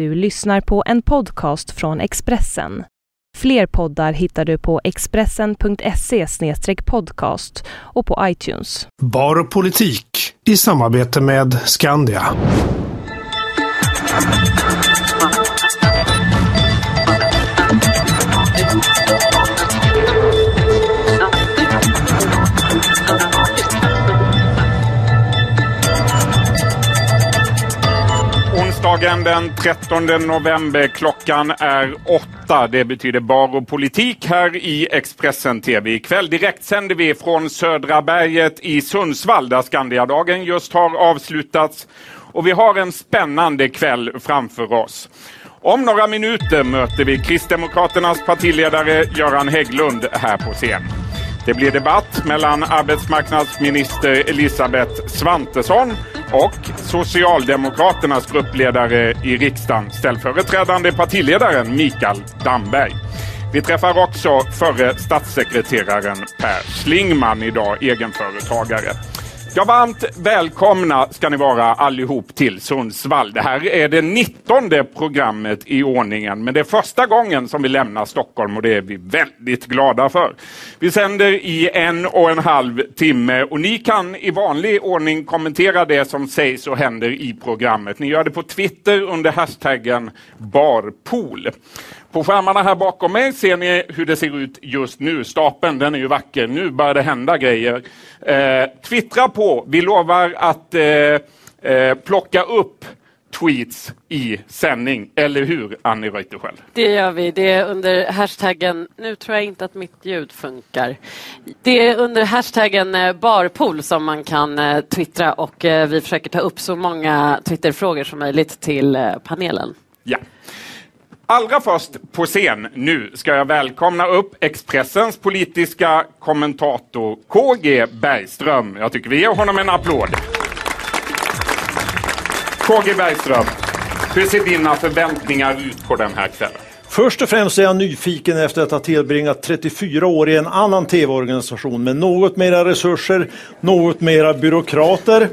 Du lyssnar på en podcast från Expressen. Fler poddar hittar du på expressen.se podcast och på iTunes. Bar och politik i samarbete med Skandia. Onsdagen den 13 november. Klockan är åtta. Det betyder bar och politik här i Expressen TV. Ikväll direkt sänder vi från Södra berget i Sundsvall där Skandiadagen just har avslutats. Och vi har en spännande kväll framför oss. Om några minuter möter vi Kristdemokraternas partiledare Göran Hägglund här på scen. Det blir debatt mellan arbetsmarknadsminister Elisabeth Svantesson och Socialdemokraternas gruppledare i riksdagen, ställföreträdande partiledaren Mikael Damberg. Vi träffar också förre statssekreteraren Per Schlingman idag, egenföretagare. Ja, varmt välkomna ska ni vara allihop till Sundsvall. Det här är det nittonde programmet i ordningen, men det är första gången som vi lämnar Stockholm och det är vi väldigt glada för. Vi sänder i en och en halv timme och ni kan i vanlig ordning kommentera det som sägs och händer i programmet. Ni gör det på Twitter under hashtaggen barpool. På skärmarna här bakom mig ser ni hur det ser ut just nu. Stapeln den är ju vacker. Nu börjar det hända grejer. Eh, twittra på. Vi lovar att eh, eh, plocka upp tweets i sändning. Eller hur, Annie Reuterskiöld? Det gör vi. Det är under hashtaggen, nu tror jag inte att mitt ljud funkar. Det är under hashtaggen eh, barpool som man kan eh, twittra och eh, vi försöker ta upp så många Twitterfrågor som möjligt till panelen. Ja. Allra först på scen nu ska jag välkomna upp Expressens politiska kommentator KG Bergström. Jag tycker vi ger honom en applåd. KG Bergström, hur ser dina förväntningar ut på den här kvällen? Först och främst är jag nyfiken efter att ha tillbringat 34 år i en annan tv-organisation med något mera resurser, något mera byråkrater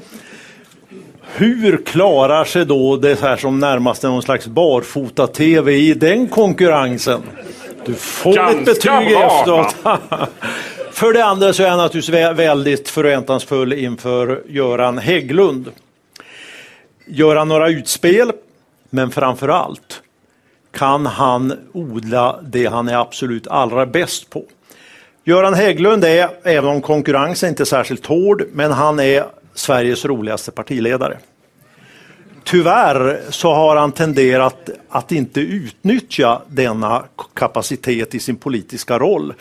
hur klarar sig då det här som närmast är någon slags barfota-tv i den konkurrensen? Du får Ganska ett betyg efteråt. För det andra så är jag naturligtvis väldigt förväntansfull inför Göran Hägglund. Gör han några utspel, men framför allt kan han odla det han är absolut allra bäst på. Göran Hägglund är, även om konkurrensen inte är särskilt hård, men han är Sveriges roligaste partiledare. Tyvärr så har han tenderat att inte utnyttja denna kapacitet i sin politiska roll.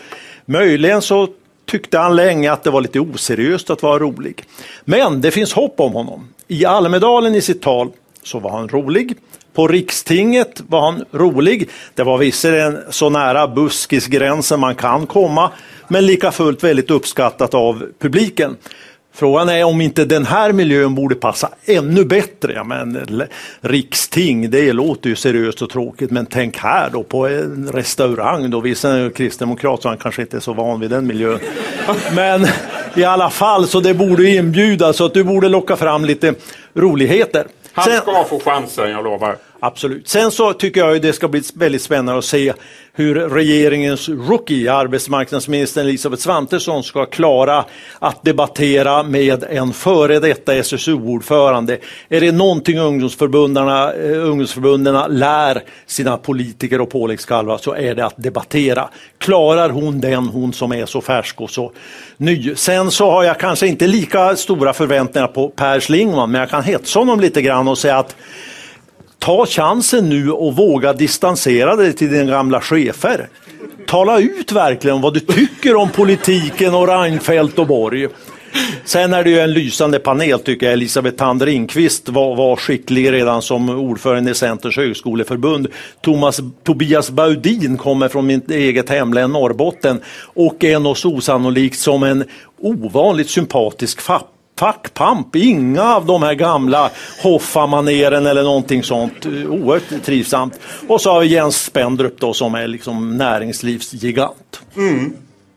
Möjligen så tyckte han länge att det var lite oseriöst att vara rolig. Men det finns hopp om honom. I Almedalen i sitt tal så var han rolig. På rikstinget var han rolig. Det var visserligen så nära buskisgränsen man kan komma, men lika fullt väldigt uppskattat av publiken. Frågan är om inte den här miljön borde passa ännu bättre. Ja, men, riksting, det låter ju seriöst och tråkigt, men tänk här då på en restaurang. Då. Visserligen är kristdemokrat så han kanske inte är så van vid den miljön. Men i alla fall, så det borde inbjuda, så att du borde locka fram lite roligheter. Han ska få chansen, jag lovar. Absolut. Sen så tycker jag det ska bli väldigt spännande att se hur regeringens rookie, arbetsmarknadsminister Elisabeth Svantesson, ska klara att debattera med en före detta SSU-ordförande. Är det någonting ungdomsförbundarna, eh, ungdomsförbundarna lär sina politiker och påläggskalvar så är det att debattera. Klarar hon den, hon som är så färsk och så ny. Sen så har jag kanske inte lika stora förväntningar på Per Schlingman, men jag kan hetsa honom lite grann och säga att ta chansen nu och våga distansera dig till dina gamla chefer. Tala ut verkligen vad du tycker om politiken och Reinfeldt och Borg. Sen är det ju en lysande panel tycker jag. Elisabeth Thand Ringqvist var, var skicklig redan som ordförande i Centerns högskoleförbund. Thomas, Tobias Baudin kommer från mitt eget hemlän Norrbotten och är något osannolikt som en ovanligt sympatisk fapp fackpamp, inga av de här gamla Hoffa-maneren eller någonting sånt. Oerhört trivsamt. Och så har vi Jens Spendrup då som är liksom näringslivsgigant. Mm.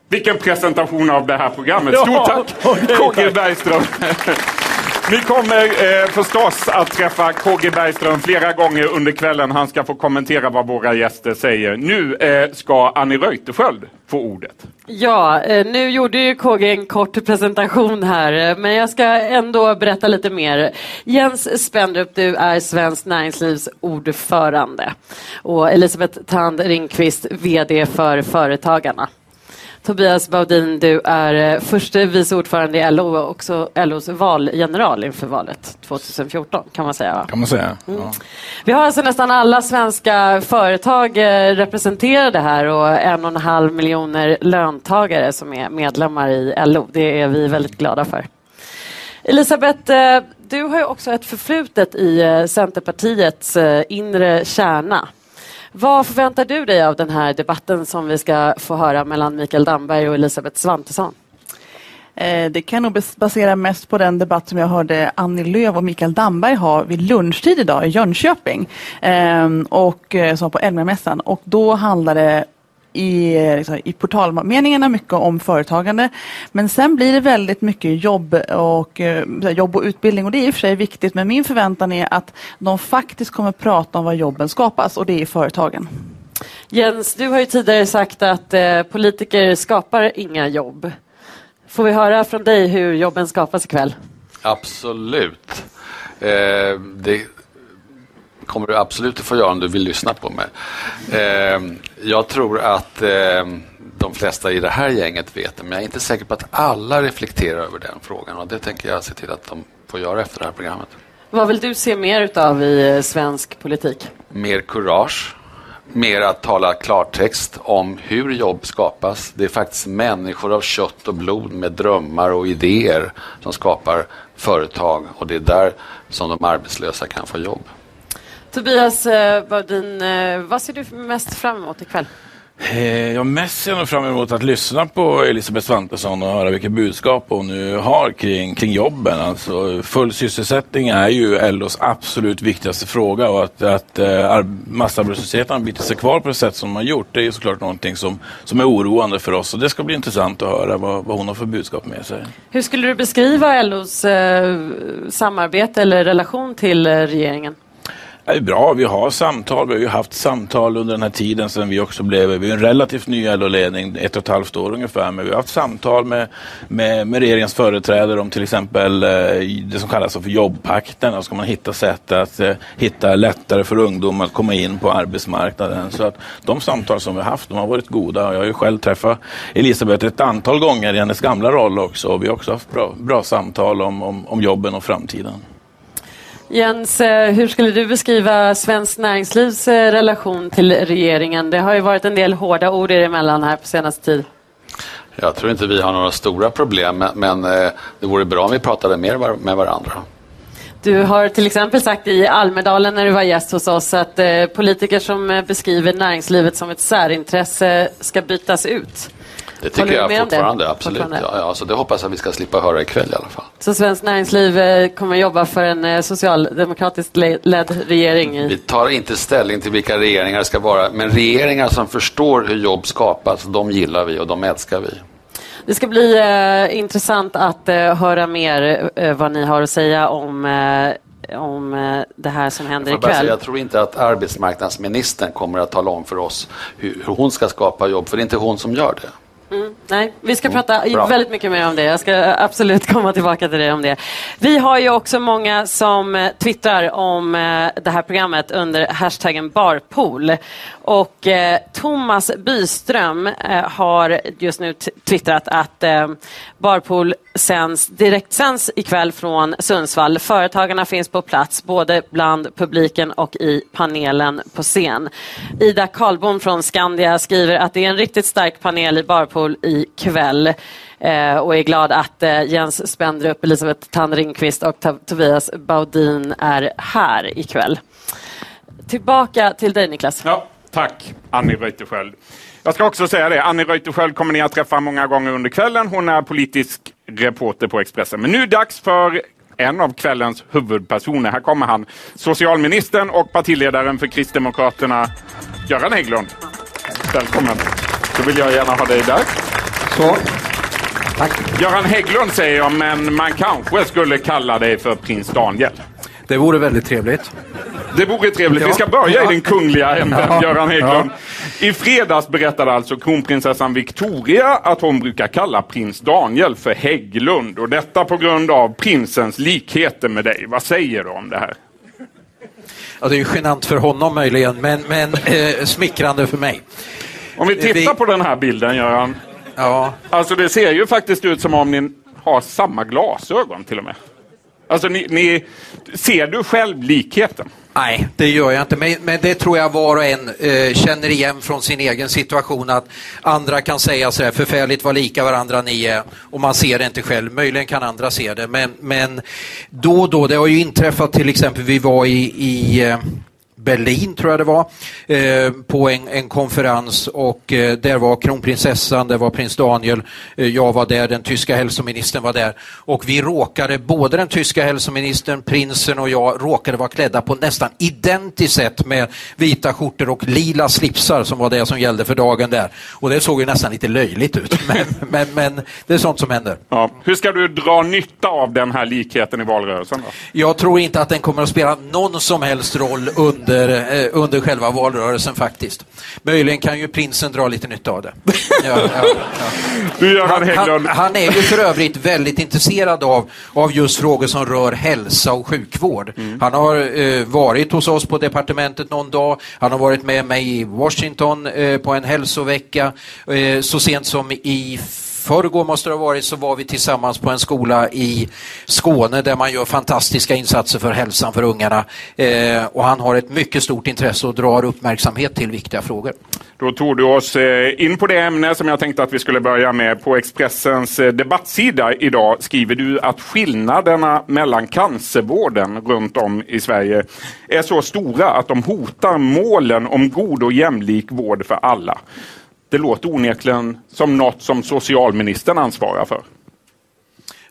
Vilken presentation av det här programmet. Stort tack KG Bergström. Vi kommer eh, förstås att träffa KG Bergström flera gånger under kvällen. Han ska få kommentera vad våra gäster säger. Nu eh, ska Annie Reuterskiöld få ordet. Ja, eh, nu gjorde ju KG en kort presentation här, eh, men jag ska ändå berätta lite mer. Jens Spendrup, du är Svenskt Näringslivs ordförande och Elisabeth Tand Ringqvist, VD för Företagarna. Tobias Baudin, du är eh, förste vice ordförande i LO och också LOs valgeneral inför valet 2014 kan man säga. Kan man säga. Mm. Ja. Vi har alltså nästan alla svenska företag eh, representerade här och en och en halv miljoner löntagare som är medlemmar i LO. Det är vi väldigt glada för. Elisabeth, eh, du har ju också ett förflutet i Centerpartiets inre kärna. Vad förväntar du dig av den här debatten som vi ska få höra mellan Mikael Damberg och Elisabeth Svantesson? Eh, det kan nog basera mest på den debatt som jag hörde Annie Lööf och Mikael Damberg ha vid lunchtid idag i Jönköping ehm, och eh, som på Elmia-mässan. Och då handlade i, liksom, i portalmeningarna mycket om företagande. Men sen blir det väldigt mycket jobb och, eh, jobb och utbildning och det är i och för sig viktigt. Men min förväntan är att de faktiskt kommer prata om var jobben skapas och det är i företagen. Jens, du har ju tidigare sagt att eh, politiker skapar inga jobb. Får vi höra från dig hur jobben skapas ikväll? Absolut. Eh, det, kommer du absolut att få göra om du vill lyssna på mig. Eh, jag tror att eh, de flesta i det här gänget vet det, men jag är inte säker på att alla reflekterar över den frågan och det tänker jag se till att de får göra efter det här programmet. Vad vill du se mer utav i eh, svensk politik? Mer kurage. Mer att tala klartext om hur jobb skapas. Det är faktiskt människor av kött och blod med drömmar och idéer som skapar företag och det är där som de arbetslösa kan få jobb. Tobias eh, Baudin, eh, vad ser du mest fram emot ikväll? Eh, jag mest ser fram emot att lyssna på Elisabeth Svantesson och höra vilka budskap hon nu har kring, kring jobben. Alltså, full sysselsättning är ju LOs absolut viktigaste fråga och att, att uh, massarbetslösheten har bitit sig kvar på det sätt som de har gjort det är ju såklart någonting som, som är oroande för oss och det ska bli intressant att höra vad, vad hon har för budskap med sig. Hur skulle du beskriva LOs uh, samarbete eller relation till uh, regeringen? Det är bra, vi har samtal. Vi har ju haft samtal under den här tiden sedan vi också blev, vi är en relativt ny LO-ledning, ett och ett halvt år ungefär, men vi har haft samtal med, med, med regeringens företrädare om till exempel eh, det som kallas för jobbpakten. Då ska man hitta sätt att eh, hitta lättare för ungdomar att komma in på arbetsmarknaden. Så att de samtal som vi har haft, de har varit goda. Jag har ju själv träffat Elisabeth ett antal gånger i hennes gamla roll också och vi har också haft bra, bra samtal om, om, om jobben och framtiden. Jens, eh, hur skulle du beskriva Svenskt Näringslivs eh, relation till regeringen? Det har ju varit en del hårda ord emellan här på senaste tid. Jag tror inte vi har några stora problem, men eh, det vore bra om vi pratade mer med varandra. Du har till exempel sagt i Almedalen när du var gäst hos oss att politiker som beskriver näringslivet som ett särintresse ska bytas ut. Det tycker jag fortfarande, det? absolut. Fortfarande. Ja, alltså det hoppas jag vi ska slippa höra ikväll i alla fall. Så Svenskt Näringsliv eh, kommer jobba för en eh, socialdemokratiskt ledd regering? Vi tar inte ställning till vilka regeringar det ska vara, men regeringar som förstår hur jobb skapas, de gillar vi och de älskar vi. Det ska bli eh, intressant att eh, höra mer eh, vad ni har att säga om eh, om det här som händer jag ikväll. Säga, jag tror inte att arbetsmarknadsministern kommer att tala om för oss hur, hur hon ska skapa jobb, för det är inte hon som gör det. Mm, nej, vi ska mm, prata bra. väldigt mycket mer om det. Jag ska absolut komma tillbaka till det om det. Vi har ju också många som eh, twittrar om eh, det här programmet under hashtaggen barpool. Och eh, Thomas Byström eh, har just nu twittrat att eh, Barpool sänds direktsänds ikväll från Sundsvall. Företagarna finns på plats både bland publiken och i panelen på scen. Ida Karlbom från Skandia skriver att det är en riktigt stark panel i Barpool ikväll eh, och är glad att eh, Jens Spendrup, Elisabeth Tandringqvist och Tobias Baudin är här ikväll. Tillbaka till dig Niklas. Ja. Tack, Annie Reuterskiöld. Jag ska också säga det, Annie Reuterskiöld kommer ni att träffa många gånger under kvällen. Hon är politisk reporter på Expressen. Men nu är det dags för en av kvällens huvudpersoner. Här kommer han, socialministern och partiledaren för Kristdemokraterna, Göran Hägglund. Välkommen. Då vill jag gärna ha dig där. Så. Tack. Göran Hägglund säger jag, men man kanske skulle kalla dig för prins Daniel. Det vore väldigt trevligt. Det vore trevligt. Ja. Vi ska börja Ja. i den kungliga änden, Ja. Göran Hägglund. I fredags berättade alltså kronprinsessan Victoria att hon brukar kalla prins Daniel för Hägglund och detta på grund av prinsens likheter med dig. Vad säger du om det här? Ja, det är ju genant för honom möjligen, men, men eh, smickrande för mig. Om vi tittar Vi- på den här bilden, Göran. Ja, Alltså det ser ju faktiskt ut som om ni har samma glasögon till och med. Alltså ni, ni ser du själv likheten? nej, det gör jag inte, men, men det tror jag var och en eh, känner igen från sin egen situation att andra kan säga så här förfärligt vad lika varandra ni är och man ser det inte själv. Möjligen kan andra se det, men, men då och då, det har ju inträffat till exempel, vi var i, i eh, Berlin tror jag det var, eh, på en, en konferens och eh, där var kronprinsessan, där var prins Daniel, eh, jag var där, den tyska hälsoministern var där och vi råkade, både den tyska hälsoministern, prinsen och jag råkade vara klädda på nästan identiskt sätt med vita skjortor och lila slipsar som var det som gällde för dagen där. Och det såg ju nästan lite löjligt ut, men, men, men det är sånt som händer. Ja. Hur ska du dra nytta av den här likheten i valrörelsen? Då? Jag tror inte att den kommer att spela någon som helst roll under, eh, under själva valrörelsen faktiskt. Möjligen kan ju prinsen dra lite nytta av det. Ja, ja, ja. Han, han, han är ju för övrigt väldigt intresserad av, av just frågor som rör hälsa och sjukvård. Han har eh, varit hos oss på departementet någon dag, han har varit med mig i Washington eh, på en hälsovecka. Eh, så sent som i förrgår måste det ha varit så var vi tillsammans på en skola i Skåne där man gör fantastiska insatser för hälsan för ungarna. Eh, och han har ett mycket stort intresse och drar uppmärksamhet till viktiga frågor. Då tog du oss eh, in på det ämne som jag tänkte att vi skulle börja med. På Expressens eh, debattsida idag skriver du att skillnaderna mellan cancervården runt om i Sverige är så stora att de hotar målen om god och jämlik vård för alla. Det låter onekligen som något som socialministern ansvarar för.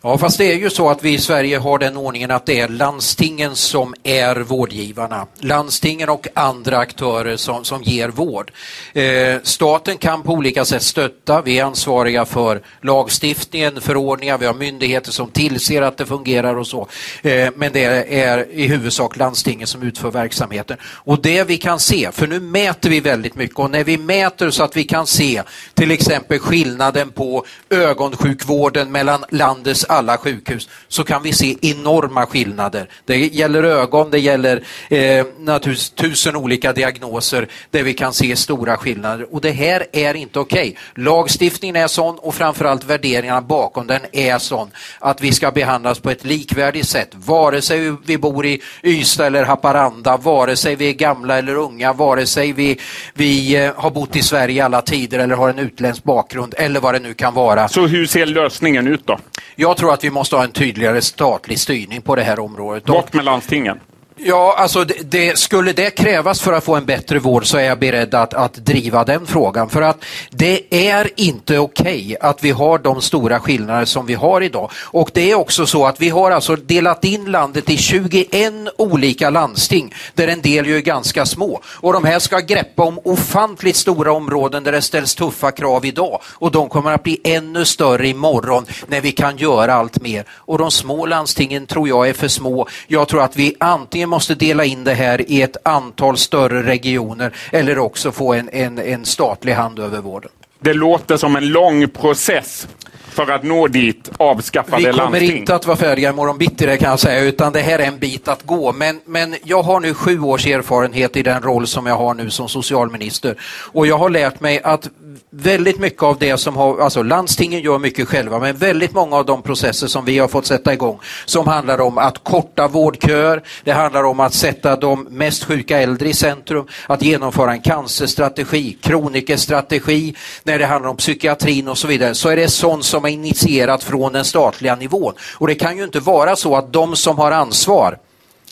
Ja, fast det är ju så att vi i Sverige har den ordningen att det är landstingen som är vårdgivarna. Landstingen och andra aktörer som, som ger vård. Eh, staten kan på olika sätt stötta. Vi är ansvariga för lagstiftningen, förordningar, vi har myndigheter som tillser att det fungerar och så. Eh, men det är i huvudsak landstingen som utför verksamheten. Och det vi kan se, för nu mäter vi väldigt mycket och när vi mäter så att vi kan se till exempel skillnaden på ögonsjukvården mellan landets alla sjukhus så kan vi se enorma skillnader. Det gäller ögon, det gäller eh, naturligtvis tusen olika diagnoser där vi kan se stora skillnader och det här är inte okej. Lagstiftningen är sån och framförallt värderingarna bakom den är sån att vi ska behandlas på ett likvärdigt sätt vare sig vi bor i Ystad eller Haparanda, vare sig vi är gamla eller unga, vare sig vi, vi eh, har bott i Sverige i alla tider eller har en utländsk bakgrund eller vad det nu kan vara. Så hur ser lösningen ut då? Jag tror att vi måste ha en tydligare statlig styrning på det här området. Bort med landstingen. Ja, alltså det, det, skulle det krävas för att få en bättre vård så är jag beredd att, att driva den frågan. För att det är inte okej att vi har de stora skillnader som vi har idag. Och det är också så att vi har alltså delat in landet i 21 olika landsting där en del ju är ganska små. Och de här ska greppa om ofantligt stora områden där det ställs tuffa krav idag. Och de kommer att bli ännu större imorgon när vi kan göra allt mer. Och de små landstingen tror jag är för små. Jag tror att vi antingen måste dela in det här i ett antal större regioner eller också få en, en, en statlig hand över vården. Det låter som en lång process för att nå dit avskaffade Vi kommer landsting. inte att vara färdiga imorgon bitti det kan jag säga, utan det här är en bit att gå. Men, men jag har nu sju års erfarenhet i den roll som jag har nu som socialminister. Och jag har lärt mig att väldigt mycket av det som har, alltså landstingen gör mycket själva, men väldigt många av de processer som vi har fått sätta igång som handlar om att korta vårdköer, det handlar om att sätta de mest sjuka äldre i centrum, att genomföra en cancerstrategi, kronikerstrategi, när det handlar om psykiatrin och så vidare, så är det sånt som är initierat från den statliga nivån. Och det kan ju inte vara så att de som har ansvar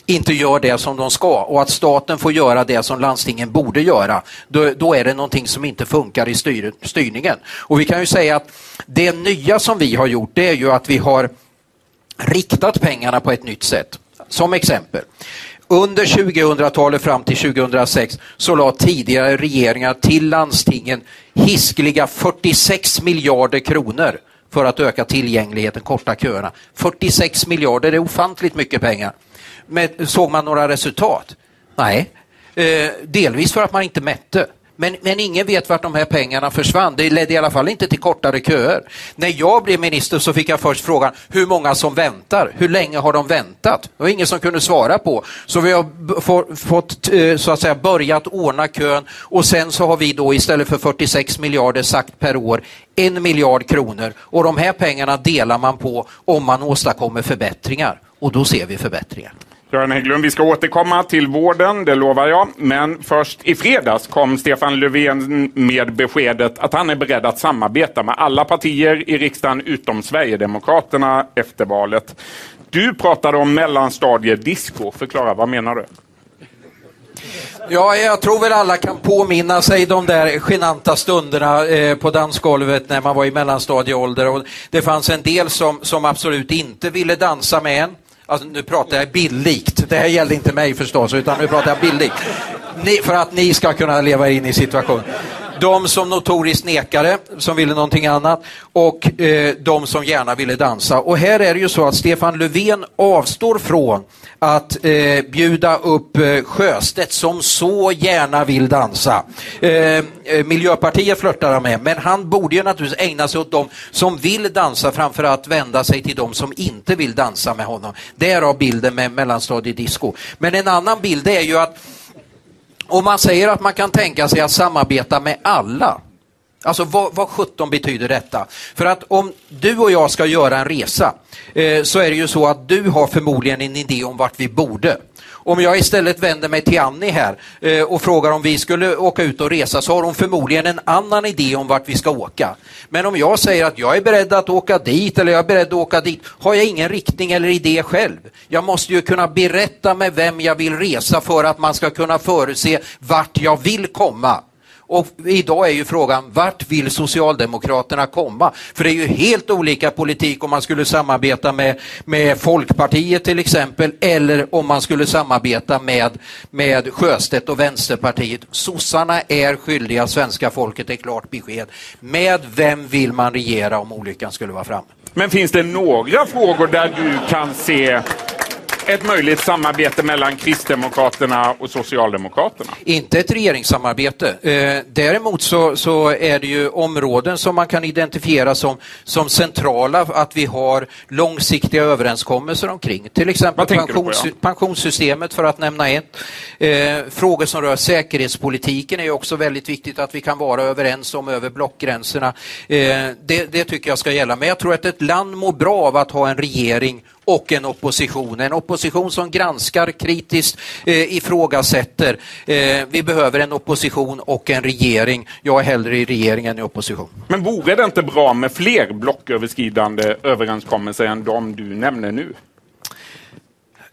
inte gör det som de ska och att staten får göra det som landstingen borde göra, då, då är det någonting som inte funkar i styr, styrningen. Och vi kan ju säga att det nya som vi har gjort det är ju att vi har riktat pengarna på ett nytt sätt. Som exempel, under 2000-talet fram till 2006 så la tidigare regeringar till landstingen hiskliga 46 miljarder kronor för att öka tillgängligheten, korta köerna. 46 miljarder är ofantligt mycket pengar. Men såg man några resultat? Nej, eh, delvis för att man inte mätte. Men, men ingen vet vart de här pengarna försvann. Det ledde i alla fall inte till kortare köer. När jag blev minister så fick jag först frågan hur många som väntar. Hur länge har de väntat? Det var ingen som kunde svara på. Så vi har fått eh, så att säga börjat ordna kön och sen så har vi då istället för 46 miljarder sagt per år en miljard kronor och de här pengarna delar man på om man åstadkommer förbättringar och då ser vi förbättringar. Göran Hägglund, vi ska återkomma till vården, det lovar jag. Men först i fredags kom Stefan Löfven med beskedet att han är beredd att samarbeta med alla partier i riksdagen utom Sverigedemokraterna efter valet. Du pratade om mellanstadiedisco. Förklara, vad menar du? Ja, jag tror väl alla kan påminna sig de där genanta stunderna eh, på dansgolvet när man var i mellanstadieålder. Och det fanns en del som, som absolut inte ville dansa med en. Alltså, nu pratar jag bildligt. Det här gällde inte mig förstås, utan nu pratar jag bildligt. Ni, för att ni ska kunna leva in i situationen. De som notoriskt nekade, som ville någonting annat och eh, de som gärna ville dansa. Och här är det ju så att Stefan Löfven avstår från att eh, bjuda upp eh, Sjöstedt som så gärna vill dansa. Eh, eh Miljöpartiet flörtar han med, men han borde ju naturligtvis ägna sig åt de som vill dansa framför att vända sig till de som inte vill dansa med honom. Därav bilden med mellanstadiedisco. Men en annan bild är ju att om man säger att man kan tänka sig att samarbeta med alla, Alltså vad, vad 17 betyder detta? För att om du och jag ska göra en resa eh, så är det ju så att du har förmodligen en idé om vart vi borde. Om jag istället vänder mig till Annie här eh, och frågar om vi skulle åka ut och resa så har hon förmodligen en annan idé om vart vi ska åka. Men om jag säger att jag är beredd att åka dit eller jag är beredd att åka dit har jag ingen riktning eller idé själv. Jag måste ju kunna berätta med vem jag vill resa för att man ska kunna förutse vart jag vill komma. Och idag är ju frågan, vart vill Socialdemokraterna komma? För det är ju helt olika politik om man skulle samarbeta med, med Folkpartiet till exempel, eller om man skulle samarbeta med, med Sjöstedt och Vänsterpartiet. Sossarna är skyldiga svenska folket ett klart besked. Med vem vill man regera om olyckan skulle vara framme? Men finns det några frågor där du kan se ett möjligt samarbete mellan Kristdemokraterna och Socialdemokraterna? Inte ett regeringssamarbete. Eh, däremot så, så, är det ju områden som man kan identifiera som, som centrala, att vi har långsiktiga överenskommelser omkring. Till exempel pensions, på, ja? pensionssystemet för att nämna ett. Eh, frågor som rör säkerhetspolitiken är också väldigt viktigt att vi kan vara överens om över blockgränserna. Eh, det, det tycker jag ska gälla. Men jag tror att ett land mår bra av att ha en regering och en opposition. En opposition som granskar kritiskt, eh, ifrågasätter. Eh, vi behöver en opposition och en regering. Jag är hellre i regeringen än i opposition. Men vore det inte bra med fler blocköverskridande överenskommelser än de du nämner nu?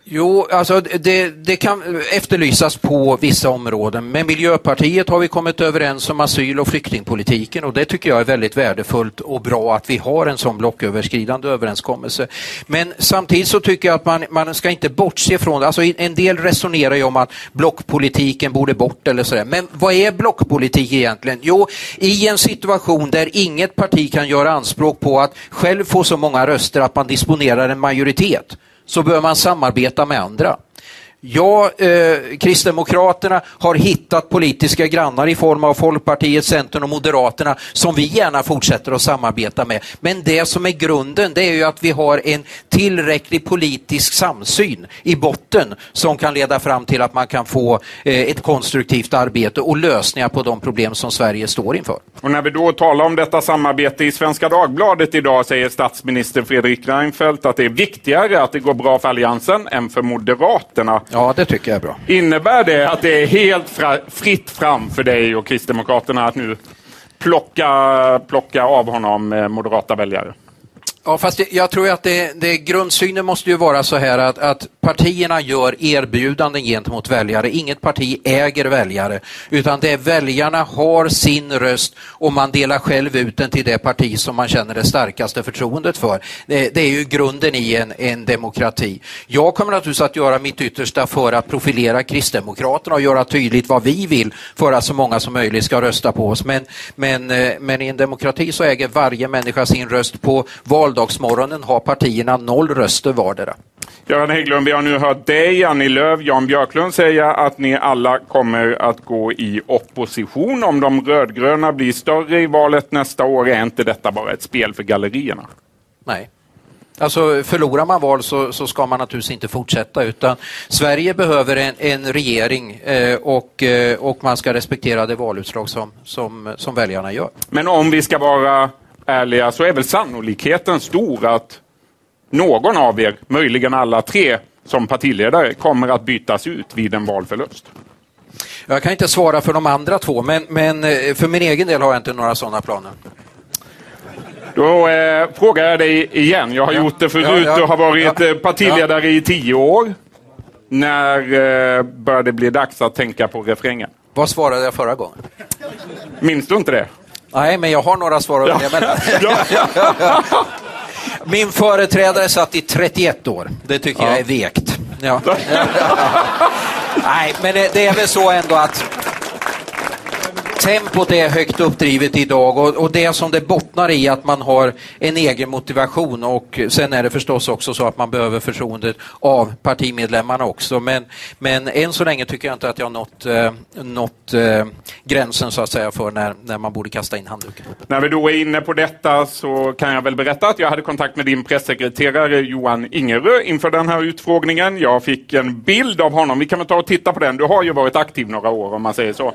Jo, alltså det, det, kan efterlysas på vissa områden. Med Miljöpartiet har vi kommit överens om asyl och flyktingpolitiken och det tycker jag är väldigt värdefullt och bra att vi har en sån blocköverskridande överenskommelse. Men samtidigt så tycker jag att man, man ska inte bortse från det. Alltså en del resonerar ju om att blockpolitiken borde bort eller sådär. Men vad är blockpolitik egentligen? Jo, i en situation där inget parti kan göra anspråk på att själv få så många röster att man disponerar en majoritet så bör man samarbeta med andra. Ja, eh, Kristdemokraterna har hittat politiska grannar i form av Folkpartiet, Centern och Moderaterna som vi gärna fortsätter att samarbeta med. Men det som är grunden det är ju att vi har en tillräcklig politisk samsyn i botten som kan leda fram till att man kan få eh, ett konstruktivt arbete och lösningar på de problem som Sverige står inför. Och när vi då talar om detta samarbete i Svenska Dagbladet idag säger statsminister Fredrik Reinfeldt att det är viktigare att det går bra för Alliansen än för Moderaterna. Ja, det tycker jag är bra. Innebär det att det är helt fritt fram för dig och Kristdemokraterna att nu plocka, plocka av honom eh, moderata väljare? Ja, fast det, jag tror att det, det, grundsynen måste ju vara så här att, att partierna gör erbjudanden gentemot väljare. Inget parti äger väljare, utan det är väljarna har sin röst och man delar själv ut den till det parti som man känner det starkaste förtroendet för. Det, det är ju grunden i en, en demokrati. Jag kommer naturligtvis att göra mitt yttersta för att profilera Kristdemokraterna och göra tydligt vad vi vill för att så många som möjligt ska rösta på oss. Men, men, eh, men i en demokrati så äger varje människa sin röst på val valdagsmorgonen har partierna noll röster vardera. Göran Hägglund, vi har nu hört dig, Annie Lööf, Jan Björklund säga att ni alla kommer att gå i opposition om de rödgröna blir större i valet nästa år. Är inte detta bara ett spel för gallerierna? Nej. Alltså förlorar man val så, så, ska man naturligtvis inte fortsätta utan Sverige behöver en, en regering eh, och, eh, och man ska respektera det valutslag som, som, som väljarna gör. Men om vi ska vara ärliga så är väl sannolikheten stor att någon av er, möjligen alla tre, som partiledare kommer att bytas ut vid en valförlust. Jag kan inte svara för de andra två, men, men eh, för min egen del har jag inte några sådana planer. Då eh, frågar jag dig igen. Jag har ja. gjort det förut. Ja, ja. Du har varit ja. Eh, partiledare i tio år. När eh, börjar det bli dags att tänka på refrängen? Vad svarade jag förra gången? Minns du inte det? Nej, men jag har några svar att välja mellan. Min företrädare satt i 31 år. Det tycker jag är vekt. Ja. Nej, men det är väl så ändå att tempot är högt uppdrivet idag och, och det som det bottnar i att man har en egen motivation och sen är det förstås också så att man behöver förtroendet av partimedlemmarna också. Men, men än så länge tycker jag inte att jag har nått, eh, nått eh, gränsen så att säga för när, när man borde kasta in handduken. När vi då är inne på detta så kan jag väl berätta att jag hade kontakt med din pressekreterare Johan Ingerö inför den här utfrågningen. Jag fick en bild av honom. Vi kan väl ta och titta på den. Du har ju varit aktiv några år om man säger så.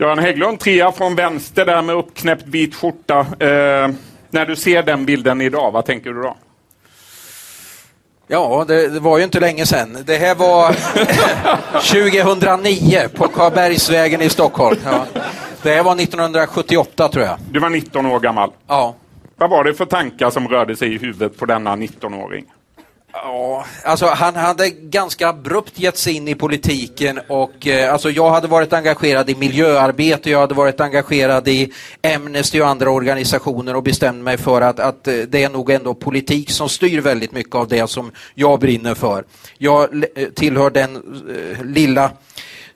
Göran Hägglund, trea från vänster där med uppknäppt vit skjorta. Eh, när du ser den bilden idag, vad tänker du då? Ja, det, det, var ju inte länge sedan. Det här var 2009 på Karlbergsvägen i Stockholm. Ja. Det här var 1978 tror jag. Du var 19 år gammal? Ja. Vad var det för tankar som rörde sig i huvudet på denna 19-åring? Ja, alltså han hade ganska abrupt gett sig in i politiken och eh, alltså jag hade varit engagerad i miljöarbete, jag hade varit engagerad i Amnesty och andra organisationer och bestämde mig för att, att eh, det är nog ändå politik som styr väldigt mycket av det som jag brinner för. Jag eh, tillhör den eh, lilla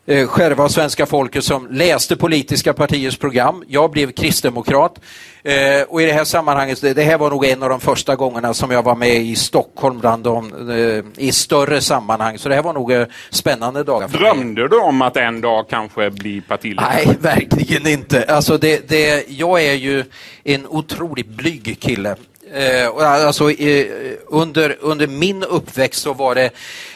eh, skärva av svenska folket som läste politiska partiers program. Jag blev kristdemokrat. Eh, och i det här sammanhanget, det, här var nog en av de första gångerna som jag var med i Stockholm bland de, eh, i större sammanhang. Så det här var nog eh, spännande dagar. Drömde du om att en dag kanske bli partiledare? Nej, verkligen inte. Alltså det, det, jag är ju en otroligt blyg kille. Eh, alltså, eh, under, under min uppväxt så var det,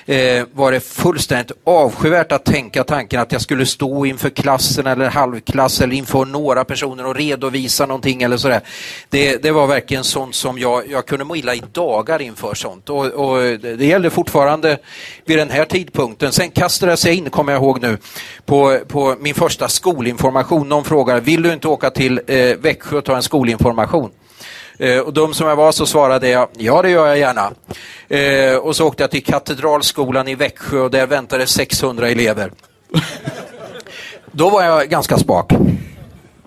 eh, var det fullständigt avskyvärt att tänka tanken att jag skulle stå inför klassen eller halvklass eller inför några personer och redovisa någonting eller sådär. Det, det var verkligen sånt som jag, jag kunde må illa i dagar inför sånt och, och det gällde fortfarande vid den här tidpunkten. Sen kastades jag in, kommer jag ihåg nu, på, på min första skolinformation. Någon frågade, vill du inte åka till eh, Växjö och ta en skolinformation? Eh, och dum som jag var så svarade jag, ja det gör jag gärna. Eh, och så åkte jag till Katedralskolan i Växjö och där väntade 600 elever. Då var jag ganska spak.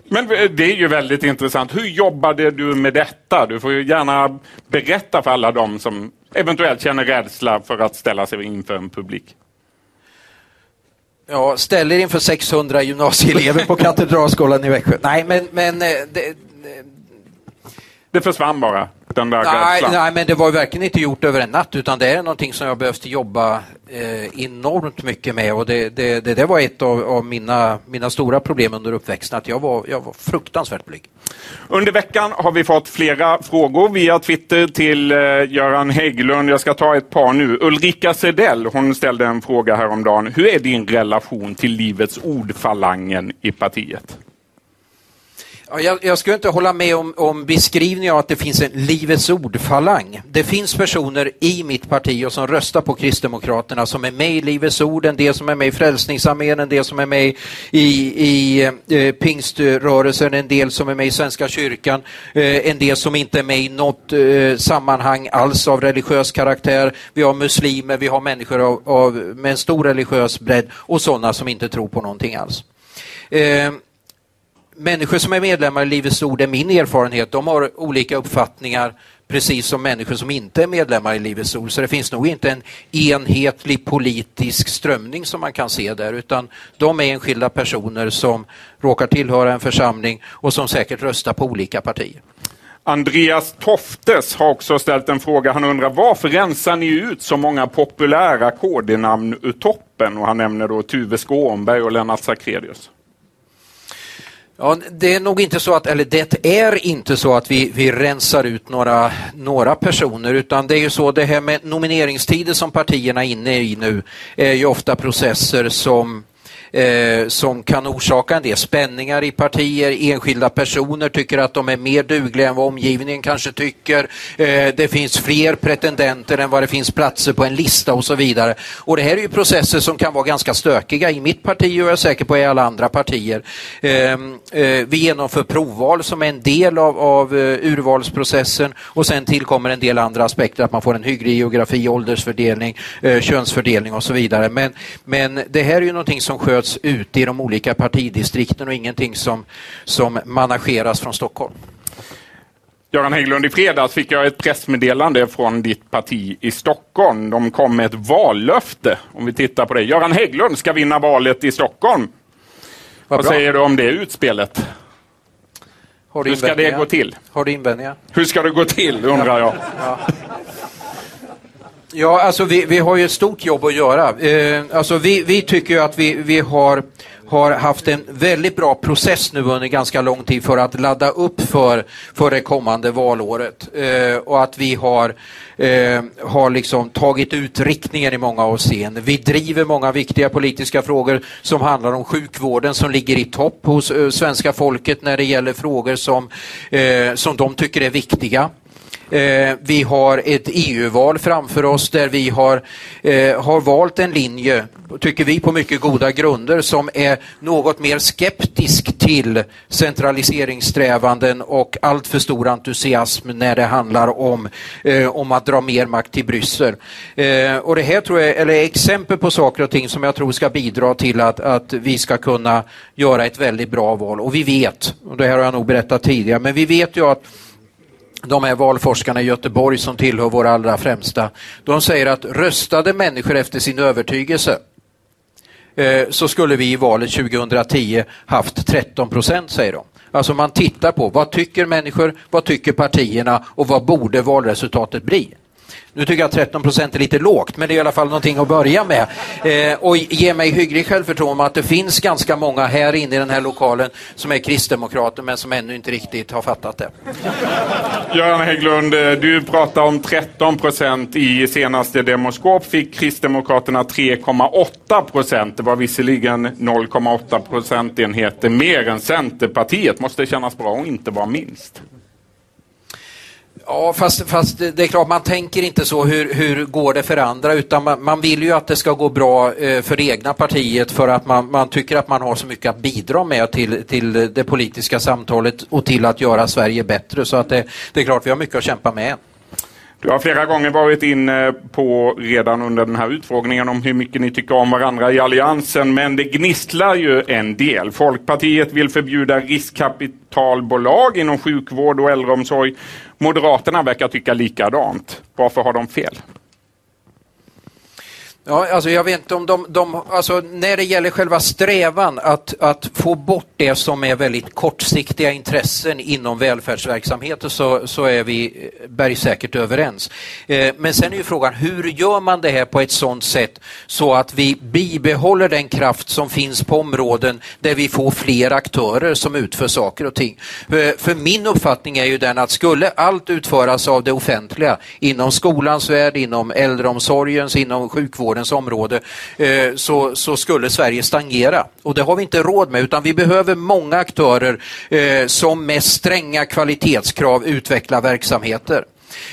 Men det är ju väldigt intressant. Hur jobbade du med detta? Du får ju gärna berätta för alla de som eventuellt känner rädsla för att ställa sig inför en publik. Ja, ställ er inför 600 gymnasieelever på Katedralskolan i Växjö. Nej, men, men eh, det, det försvann bara, den där nej, nej, men det var verkligen inte gjort över en natt utan det är någonting som jag behövt jobba eh, enormt mycket med och det, det, det, det var ett av, av, mina, mina stora problem under uppväxten, att jag var, jag var fruktansvärt blyg. Under veckan har vi fått flera frågor via Twitter till eh, Göran Hägglund. Jag ska ta ett par nu. Ulrika Sedell, hon ställde en fråga häromdagen. Hur är din relation till Livets ord-falangen i partiet? Ja, jag, jag skulle inte hålla med om, om beskrivningen av att det finns en Livets ord-falang. Det finns personer i mitt parti och som röstar på Kristdemokraterna som är med i Livets ord, en del som är med i Frälsningsarmén, en del som är med i, i eh, pingströrelsen, en del som är med i Svenska kyrkan, eh, en del som inte är med i något eh, sammanhang alls av religiös karaktär. Vi har muslimer, vi har människor av, av, med en stor religiös bredd och sådana som inte tror på någonting alls. Eh, Människor som är medlemmar i Livets Ord, är min erfarenhet, de har olika uppfattningar precis som människor som inte är medlemmar i Livets Ord. Så det finns nog inte en enhetlig politisk strömning som man kan se där, utan de är enskilda personer som råkar tillhöra en församling och som säkert röstar på olika partier. Andreas Toftes har också ställt en fråga. Han undrar varför rensar ni ut så många populära KD-namn ur toppen? Och han nämner då Tuve Skånberg och Lennart Sacrédeus. Ja, det är nog inte så att, eller det är inte så att vi, vi rensar ut några, några personer utan det är ju så det här med nomineringstider som partierna är inne i nu är ju ofta processer som eh, som kan orsaka en del spänningar i partier. Enskilda personer tycker att de är mer dugliga än vad omgivningen kanske tycker. Eh, det finns fler pretendenter än vad det finns platser på en lista och så vidare. Och det här är ju processer som kan vara ganska stökiga i mitt parti och jag är säker på i alla andra partier. Eh, eh vi genomför provval som är en del av, av uh, urvalsprocessen och sen tillkommer en del andra aspekter, att man får en hygglig geografi, åldersfördelning, eh, könsfördelning och så vidare. Men, men det här är ju någonting som sköts sköts ute i de olika partidistrikten och ingenting som, som manageras från Stockholm. Göran Hägglund, i fredags fick jag ett pressmeddelande från ditt parti i Stockholm. De kom med ett vallöfte. Om vi tittar på det. Göran Hägglund ska vinna valet i Stockholm. Vad, Vad säger du om det utspelet? Hur ska det gå till? Har du invändningar? Hur ska det gå till, undrar jag. Ja. Ja, alltså vi, vi har ju ett stort jobb att göra. Eh, alltså vi, vi tycker ju att vi, vi har, har haft en väldigt bra process nu under ganska lång tid för att ladda upp för, för det kommande valåret. Eh, och att vi har, eh, har liksom tagit ut riktningen i många avseenden. Vi driver många viktiga politiska frågor som handlar om sjukvården som ligger i topp hos eh, svenska folket när det gäller frågor som, eh, som de tycker är viktiga. Eh, vi har ett EU-val framför oss där vi har, eh, har valt en linje, tycker vi på mycket goda grunder, som är något mer skeptisk till centraliseringssträvanden och allt för stor entusiasm när det handlar om, eh, om att dra mer makt till Bryssel. Och det här tror jag, eller exempel på saker och ting som jag tror ska bidra till att, att vi ska kunna göra ett väldigt bra val. Och vi vet, och det här har jag nog berättat tidigare, men vi vet ju att de här valforskarna i Göteborg som tillhör våra allra främsta, de säger att röstade människor efter sin övertygelse eh, så skulle vi i valet 2010 haft 13 procent, säger de. Alltså man tittar på vad tycker människor, vad tycker partierna och vad borde valresultatet bli? Nu tycker jag att 13 procent är lite lågt, men det är i alla fall någonting att börja med. Eh, och ge mig hygglig självförtroende att det finns ganska många här inne i den här lokalen som är kristdemokrater men som ännu inte riktigt har fattat det. Göran Hägglund, eh, du pratar om 13 procent. I senaste Demoskop fick Kristdemokraterna 3,8 procent. Det var visserligen 0,8 procentenheter mer än Centerpartiet. Måste kännas bra att inte vara minst. Ja, fast, fast det är klart, man tänker inte så hur, hur går det för andra utan man, man vill ju att det ska gå bra eh, för det egna partiet för att man, man tycker att man har så mycket att bidra med till, till det politiska samtalet och till att göra Sverige bättre. Så att det, det är klart, vi har mycket att kämpa med. Du har flera gånger varit inne på redan under den här utfrågningen om hur mycket ni tycker om varandra i Alliansen, men det gnisslar ju en del. Folkpartiet vill förbjuda riskkapitalbolag inom sjukvård och äldreomsorg. Moderaterna verkar tycka likadant. Varför har de fel? Ja, alltså jag vet inte om de, de alltså när det gäller själva strävan att, att få bort det som är väldigt kortsiktiga intressen inom välfärdsverksamheter så, så är vi eh, bergsäkert överens. Eh, men sen är ju frågan hur gör man det här på ett sådant sätt så att vi bibehåller den kraft som finns på områden där vi får fler aktörer som utför saker och ting. För, för min uppfattning är ju den att skulle allt utföras av det offentliga inom skolans värld, inom äldreomsorgens, inom sjukvården vårdens område eh, så, så skulle Sverige stagnera. Och det har vi inte råd med utan vi behöver många aktörer eh, som med stränga kvalitetskrav utvecklar verksamheter.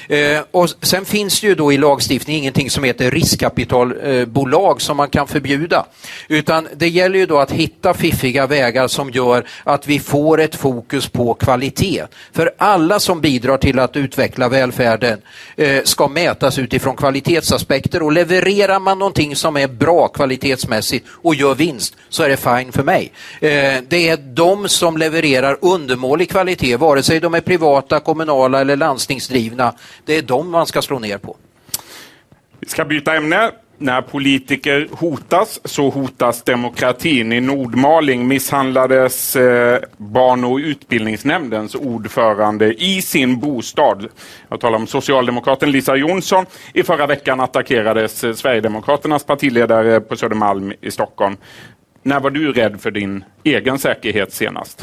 Eh, och sen finns det ju då i lagstiftningen ingenting som heter riskkapitalbolag som man kan förbjuda. Utan det gäller ju då att hitta fiffiga vägar som gör att vi får ett fokus på kvalitet. För alla som bidrar till att utveckla välfärden eh, ska mätas utifrån kvalitetsaspekter och levererar man någonting som är bra kvalitetsmässigt och gör vinst så är det fine för mig. Eh, det är de som levererar undermålig kvalitet, vare sig de är privata, kommunala eller landstingsdrivna det är dem man ska slå ner på. Vi ska byta ämne. När politiker hotas så hotas demokratin. I Nordmaling misshandlades eh, barn och utbildningsnämndens ordförande i sin bostad. Jag talar om socialdemokraten Lisa Jonsson. I förra veckan attackerades eh, Sverigedemokraternas partiledare på Södermalm i Stockholm. När var du rädd för din egen säkerhet senast?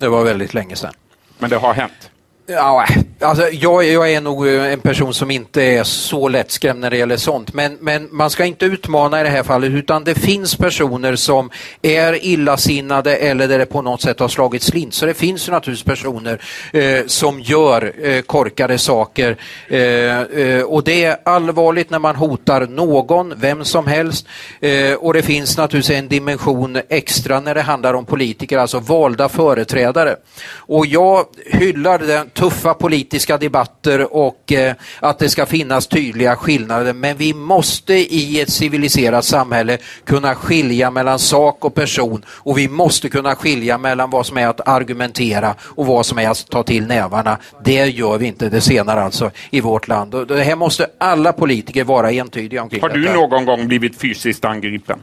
Det var väldigt länge sedan. Men det har hänt? Ja, alltså jag, jag, är nog eh, en person som inte är så lättskrämd när det gäller sånt. Men, men, man ska inte utmana i det här fallet utan det finns personer som är illasinnade eller där det på något sätt har slagit slint. Så det finns ju naturligtvis personer eh, som gör eh, korkade saker. Eh, eh och det är allvarligt när man hotar någon, vem som helst. Eh, och det finns naturligtvis en dimension extra när det handlar om politiker, alltså valda företrädare. Och jag hyllar den tuffa politiska debatter och eh, att det ska finnas tydliga skillnader. Men vi måste i ett civiliserat samhälle kunna skilja mellan sak och person och vi måste kunna skilja mellan vad som är att argumentera och vad som är att ta till nävarna. Det gör vi inte, det senare alltså, i vårt land. Och det här måste alla politiker vara entydiga omkring. Har du detta. någon gång blivit fysiskt angripen?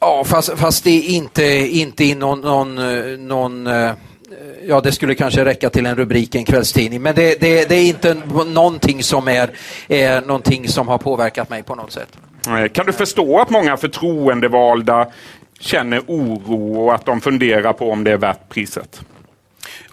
Ja, fast, fast det är inte, inte i någon, någon, eh, någon eh, ja, det skulle kanske räcka till en rubrik i en kvällstidning, men det, det, det är inte någonting som, är, är någonting som har påverkat mig på något sätt. Kan du förstå att många förtroendevalda känner oro och att de funderar på om det är värt priset?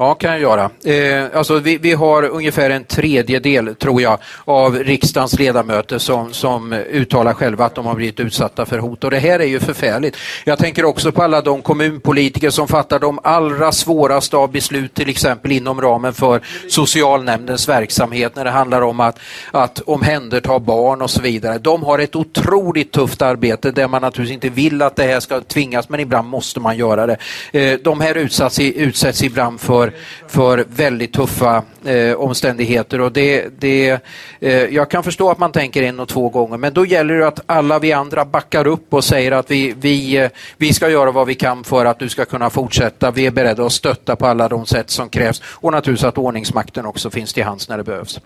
Ja, kan jag göra. Eh, alltså vi, vi, har ungefär en tredjedel, tror jag, av riksdagens ledamöter som, som uttalar själva att de har blivit utsatta för hot. Och det här är ju förfärligt. Jag tänker också på alla de kommunpolitiker som fattar de allra svåraste av beslut, till exempel inom ramen för socialnämndens verksamhet när det handlar om att, att omhänderta barn och så vidare. De har ett otroligt tufft arbete där man naturligtvis inte vill att det här ska tvingas, men ibland måste man göra det. Eh, de här utsätts, utsätts ibland för, för väldigt tuffa eh, omständigheter och det, det, eh, jag kan förstå att man tänker en och två gånger men då gäller det att alla vi andra backar upp och säger att vi, vi, eh, vi ska göra vad vi kan för att du ska kunna fortsätta. Vi är beredda att stötta på alla de sätt som krävs och naturligtvis att ordningsmakten också finns till hands när det behövs.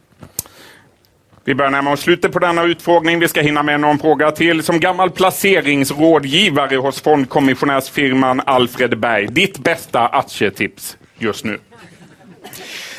Vi börjar närma oss slutet på denna utfrågning. Vi ska hinna med någon fråga till. Som gammal placeringsrådgivare hos fondkommissionärsfirman Alfred Berg, ditt bästa aktietips just nu?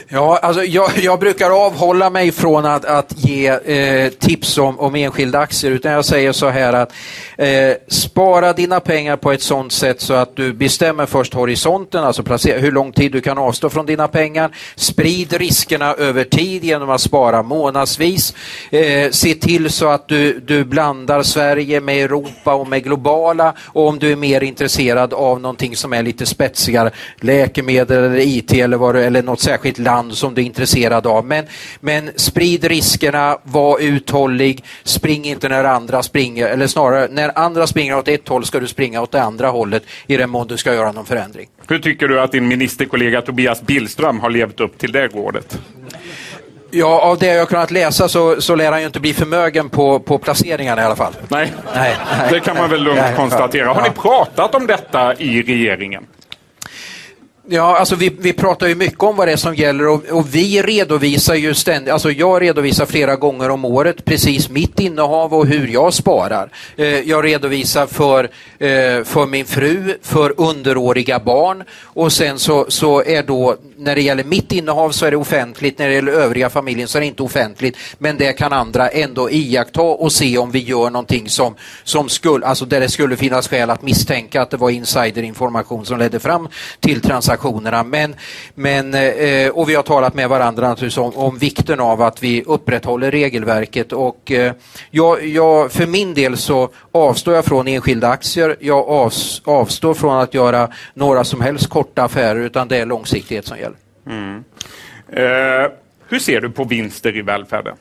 Ja, alltså jag, jag, brukar avhålla mig från att, att ge eh, tips om, om enskilda aktier utan jag säger så här att eh, spara dina pengar på ett sådant sätt så att du bestämmer först horisonten, alltså placera, hur lång tid du kan avstå från dina pengar. Sprid riskerna över tid genom att spara månadsvis. Eh, se till så att du, du blandar Sverige med Europa och med globala och om du är mer intresserad av någonting som är lite spetsigare, läkemedel eller IT eller, vad, eller något särskilt land land som du är intresserad av. Men, men sprid riskerna, var uthållig, spring inte när andra springer, eller snarare när andra springer åt ett håll ska du springa åt det andra hållet i den mån du ska göra någon förändring. Hur tycker du att din ministerkollega Tobias Billström har levt upp till det rådet? Ja, av det jag kunnat läsa så, så lär han ju inte bli förmögen på, på placeringarna i alla fall. Nej, nej, nej. det kan man väl lugnt nej, konstatera. Har ni pratat om detta i regeringen? Ja, alltså vi, vi pratar ju mycket om vad det är som gäller och, och, vi redovisar ju ständigt, alltså jag redovisar flera gånger om året precis mitt innehav och hur jag sparar. Eh, jag redovisar för, eh, för min fru, för underåriga barn och sen så, så är då, när det gäller mitt innehav så är det offentligt, när det gäller övriga familjen så är det inte offentligt, men det kan andra ändå iaktta och se om vi gör någonting som, som skulle, alltså där det skulle finnas skäl att misstänka att det var insiderinformation som ledde fram till transaktionen organisationerna. Men, men, eh, och vi har talat med varandra naturligtvis om, om vikten av att vi upprätthåller regelverket. Och, eh, jag, jag, för min del så avstår jag från enskilda aktier. Jag avstår från att göra några som helst korta affärer utan det är långsiktighet som gäller. Mm. Eh, hur ser du på vinster i välfärden?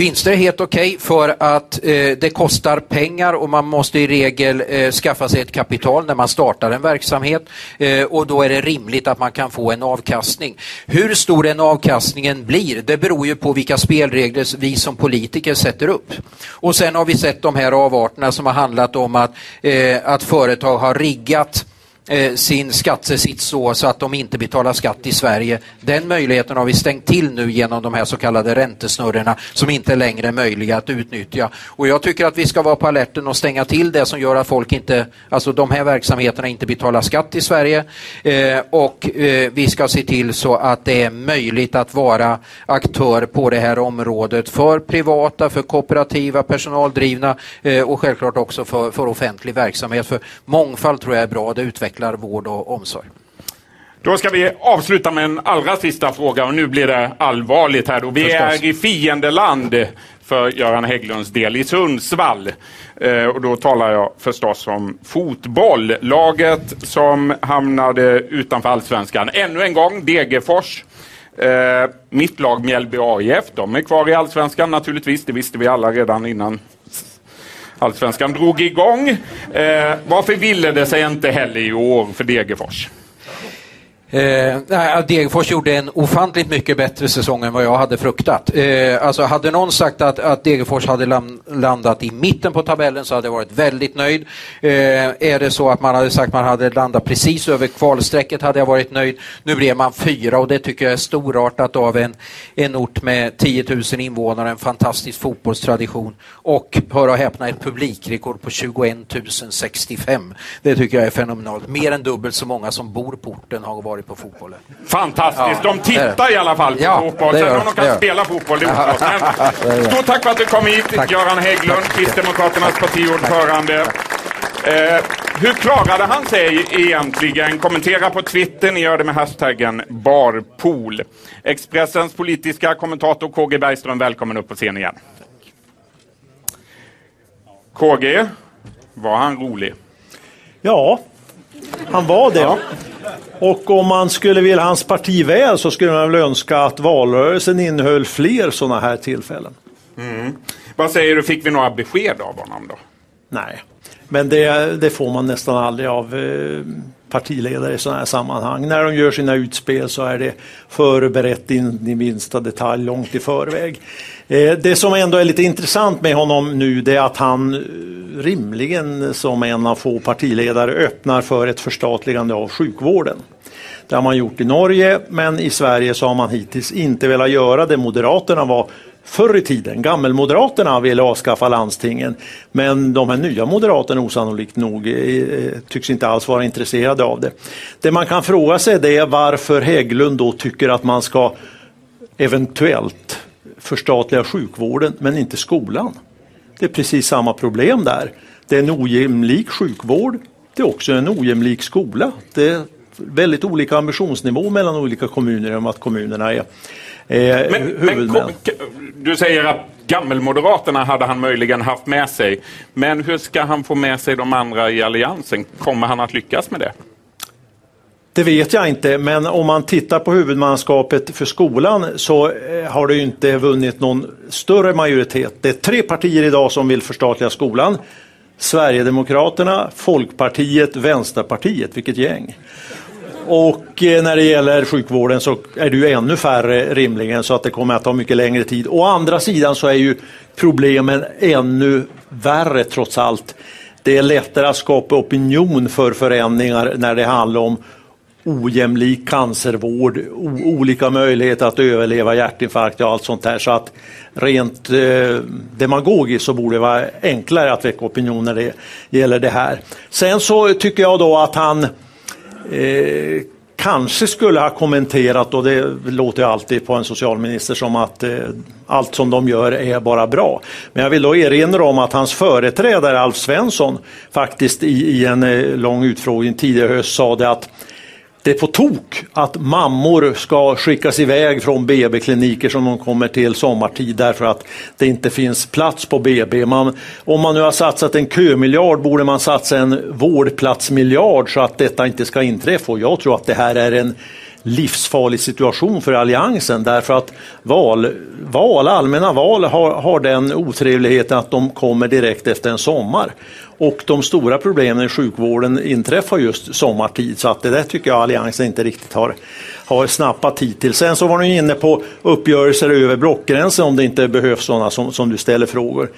Vinster är helt okej okay för att eh, det kostar pengar och man måste i regel eh, skaffa sig ett kapital när man startar en verksamhet eh, och då är det rimligt att man kan få en avkastning. Hur stor den avkastningen blir det beror ju på vilka spelregler vi som politiker sätter upp. Och sen har vi sett de här avarterna som har handlat om att, eh, att företag har riggat Eh, sin skattesits så, så att de inte betalar skatt i Sverige. Den möjligheten har vi stängt till nu genom de här så kallade räntesnurrorna som inte längre är möjliga att utnyttja. Och jag tycker att vi ska vara på alerten och stänga till det som gör att folk inte, alltså de här verksamheterna inte betalar skatt i Sverige. Eh, och eh, vi ska se till så att det är möjligt att vara aktör på det här området för privata, för kooperativa, personaldrivna eh, och självklart också för, för offentlig verksamhet. För mångfald tror jag är bra, det utvecklar utvecklar vård och omsorg. Då ska vi avsluta med en allra sista fråga och nu blir det allvarligt här. Då. Vi Förstås. är i fiendeland för Göran Hägglunds del i Sundsvall. Eh, och då talar jag förstås om fotboll. Laget som hamnade utanför allsvenskan. Ännu en gång Degerfors. Eh, mitt lag Mjällby AIF, de är kvar i allsvenskan naturligtvis. Det visste vi alla redan innan Allsvenskan drog igång. Eh, varför ville det sig inte heller i år för Degerfors? Eh, Degerfors gjorde en ofantligt mycket bättre säsong än vad jag hade fruktat. Eh, alltså hade någon sagt att, att Degerfors hade landat i mitten på tabellen så hade jag varit väldigt nöjd. Eh, är det så att man hade sagt att man hade landat precis över kvalstrecket hade jag varit nöjd. Nu blev man fyra och det tycker jag är storartat av en, en ort med 10 000 invånare, en fantastisk fotbollstradition och, hör och häpna, ett publikrekord på 21 065. Det tycker jag är fenomenalt. Mer än dubbelt så många som bor på orten har varit varit på fotbollen. Fantastiskt! Ja, de tittar i alla fall på ja, fotboll. Sen om de kan spela fotboll, det är oklart. Stort tack för att du kom hit, tack. Göran Hägglund, Kristdemokraternas partiordförande. Eh, hur klarade han sig egentligen? Kommentera på Twitter, ni gör det med hashtaggen barpool. Expressens politiska kommentator KG Bergström, välkommen upp på scen igen. KG, var han rolig? Ja, han var det. Ja. Och om man skulle vilja hans parti väl så skulle man väl önska att valrörelsen innehöll fler sådana här tillfällen. Mm. Vad säger du, fick vi några besked av honom då? Nej, men det, det får man nästan aldrig av eh, partiledare i sådana här sammanhang. När de gör sina utspel så är det förberett in i minsta detalj långt i förväg. Eh, det som ändå är lite intressant med honom nu det är att han eh, rimligen som en av få partiledare öppnar för ett förstatligande av sjukvården. Det har man gjort i Norge men i Sverige så har man hittills inte velat göra det. Moderaterna var förr i tiden, gammelmoderaterna ville avskaffa landstingen men de här nya moderaterna osannolikt nog eh, tycks inte alls vara intresserade av det. Det man kan fråga sig det är varför Hägglund då tycker att man ska eventuellt förstatliga sjukvården men inte skolan. Det är precis samma problem där. Det är en ojämlik sjukvård. Det är också en ojämlik skola. Det är väldigt olika ambitionsnivå mellan olika kommuner om att kommunerna är eh, men, huvudmän. Men, du säger att gammelmoderaterna hade han möjligen haft med sig. Men hur ska han få med sig de andra i alliansen? Kommer han att lyckas med det? Det vet jag inte, men om man tittar på huvudmannaskapet för skolan så eh, har det inte vunnit någon större majoritet. Det är tre partier idag som vill förstatliga skolan. Sverigedemokraterna, Folkpartiet, Vänsterpartiet. Vilket gäng! Och eh, när det gäller sjukvården så är det ju ännu färre rimligen så att det kommer att ta mycket längre tid. Å andra sidan så är ju problemen ännu värre trots allt. Det är lättare att skapa opinion för förändringar när det handlar om ojämlik cancervård, olika möjligheter att överleva hjärtinfarkt och allt sånt där. Så att rent eh, demagogiskt så borde det vara enklare att väcka opinion när det gäller det här. Sen så tycker jag då att han eh, kanske skulle ha kommenterat, och det låter alltid på en socialminister som att eh, allt som de gör är bara bra. Men jag vill då erinra om att hans företrädare Alf Svensson faktiskt i, i en eh, lång utfrågning tidigare höst sa det att det är på tok att mammor ska skickas iväg från BB-kliniker som de kommer till sommartid därför att det inte finns plats på BB. Man, om man nu har satsat en kömiljard borde man satsa en vårdplatsmiljard så att detta inte ska inträffa. Och jag tror att det här är en livsfarlig situation för Alliansen därför att val, val allmänna val har, har den otrevligheten att de kommer direkt efter en sommar. Och de stora problemen i sjukvården inträffar just sommartid så att det där tycker jag Alliansen inte riktigt har, har snappat hittills. Sen så var ni inne på uppgörelser över blockgränsen om det inte behövs sådana som, som du ställer frågor.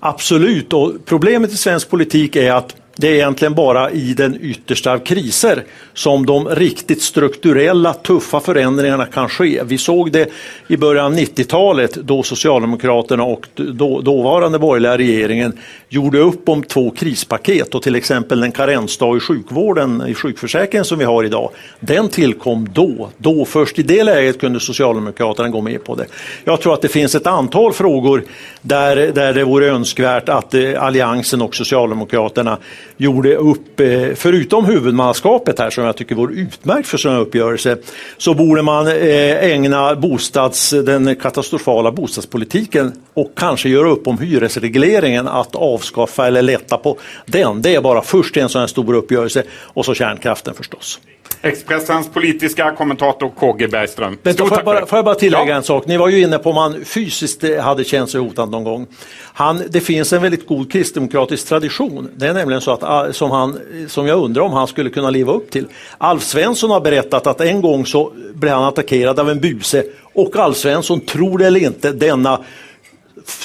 Absolut, och problemet i svensk politik är att det är egentligen bara i den yttersta av kriser som de riktigt strukturella tuffa förändringarna kan ske. Vi såg det i början av 90-talet då Socialdemokraterna och då, dåvarande borgerliga regeringen gjorde upp om två krispaket och till exempel den karensdag i sjukvården, i sjukförsäkringen som vi har idag, den tillkom då. Då först i det läget kunde Socialdemokraterna gå med på det. Jag tror att det finns ett antal frågor där, där det vore önskvärt att eh, Alliansen och Socialdemokraterna gjorde upp, eh, förutom huvudmannaskapet här som jag tycker vore utmärkt för sådana uppgörelser, så borde man eh, ägna bostads, den katastrofala bostadspolitiken och kanske göra upp om hyresregleringen att avskaffa eller lätta på den. Det är bara först en sån här stor uppgörelse och så kärnkraften förstås. Expressens politiska kommentator KG Bergström. Vänta, får, jag bara, får jag bara tillägga ja. en sak? Ni var ju inne på om han fysiskt hade känt sig hotad någon gång. Han, det finns en väldigt god kristdemokratisk tradition. Det är nämligen så att ah, som, han, som jag undrar om han skulle kunna leva upp till. Alf Svensson har berättat att en gång så blev han attackerad av en buse och Alf Svensson, tror det eller inte, denna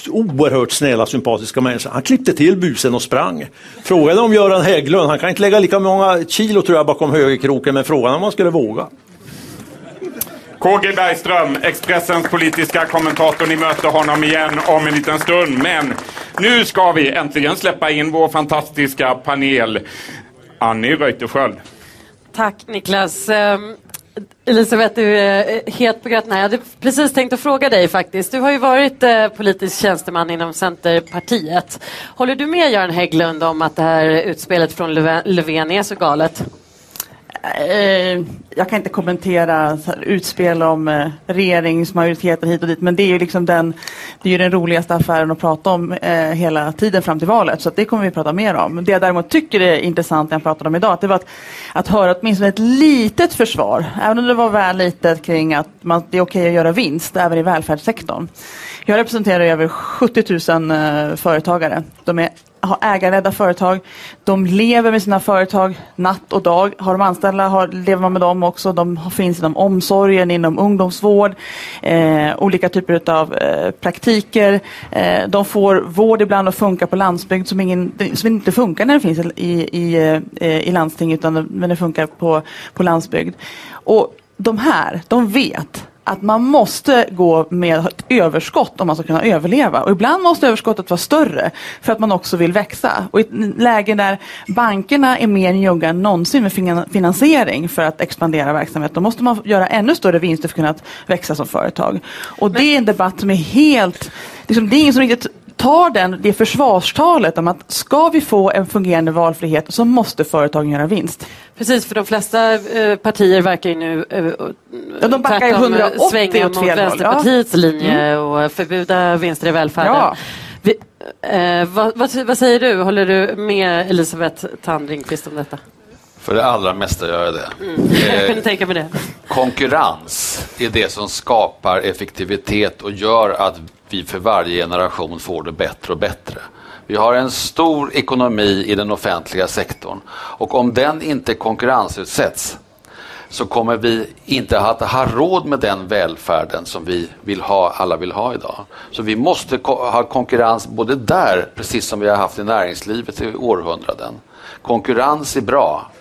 oerhört snälla sympatiska människa. Han klippte till busen och sprang. Frågade om Göran Hägglund, han kan inte lägga lika många kilo tror jag bakom högerkroken men frågan om han skulle våga. KG Bergström, Expressens politiska kommentator. Ni möter honom igen om en liten stund. Men nu ska vi äntligen släppa in vår fantastiska panel. Annie Reuterskiöld. Tack Niklas. Elisabeth, du är eh, helt på gröten här. Jag hade precis tänkt att fråga dig faktiskt. Du har ju varit eh, politisk tjänsteman inom Centerpartiet. Håller du med Göran Hägglund om att det här utspelet från Löfven är så galet? Eh, jag kan inte kommentera utspel om eh, regeringsmajoriteten hit och dit men det är ju liksom den, det är ju den roligaste affären att prata om eh, hela tiden fram till valet så det kommer vi prata mer om. Det jag däremot tycker är intressant när jag pratade om idag det var att, att höra åtminstone ett litet försvar, även om det var väl litet kring att man, det är okej okay att göra vinst även i välfärdssektorn. Jag representerar över 70 000 eh, företagare. De är har ägarledda företag. De lever med sina företag natt och dag. Har de anställda har, lever man med dem också. De finns inom omsorgen, inom ungdomsvård, eh, olika typer av eh, praktiker. Eh, de får vård ibland att funka på landsbygd som, ingen, som inte funkar när det finns i, i, eh, i landsting utan men det funkar på, på landsbygd. Och de här, de vet att man måste gå med ett överskott om man ska kunna överleva. Och ibland måste överskottet vara större för att man också vill växa. Och i ett läge där bankerna är mer njugga än någonsin med finansiering för att expandera verksamhet, då måste man göra ännu större vinster för att kunna växa som företag. Och det är en debatt som är helt Liksom, det är ingen som riktigt tar den, det försvarstalet om att ska vi få en fungerande valfrihet så måste företagen göra vinst. Precis, för de flesta eh, partier verkar ju nu eh, ja, de backar tvärtom 180 svänga mot Vänsterpartiets ja. linje mm. och förbjuda vinster i välfärden. Ja. Vi, eh, vad, vad, vad, säger du? Håller du med Elisabeth Tandringqvist om detta? För det allra mesta gör jag det. Mm. Jag kunde tänka mig det. Konkurrens är det som skapar effektivitet och gör att vi för varje generation får det bättre och bättre. Vi har en stor ekonomi i den offentliga sektorn och om den inte konkurrensutsätts så kommer vi inte att ha råd med den välfärden som vi vill ha, alla vill ha idag. Så vi måste ha konkurrens både där, precis som vi har haft i näringslivet i århundraden. Konkurrens är bra.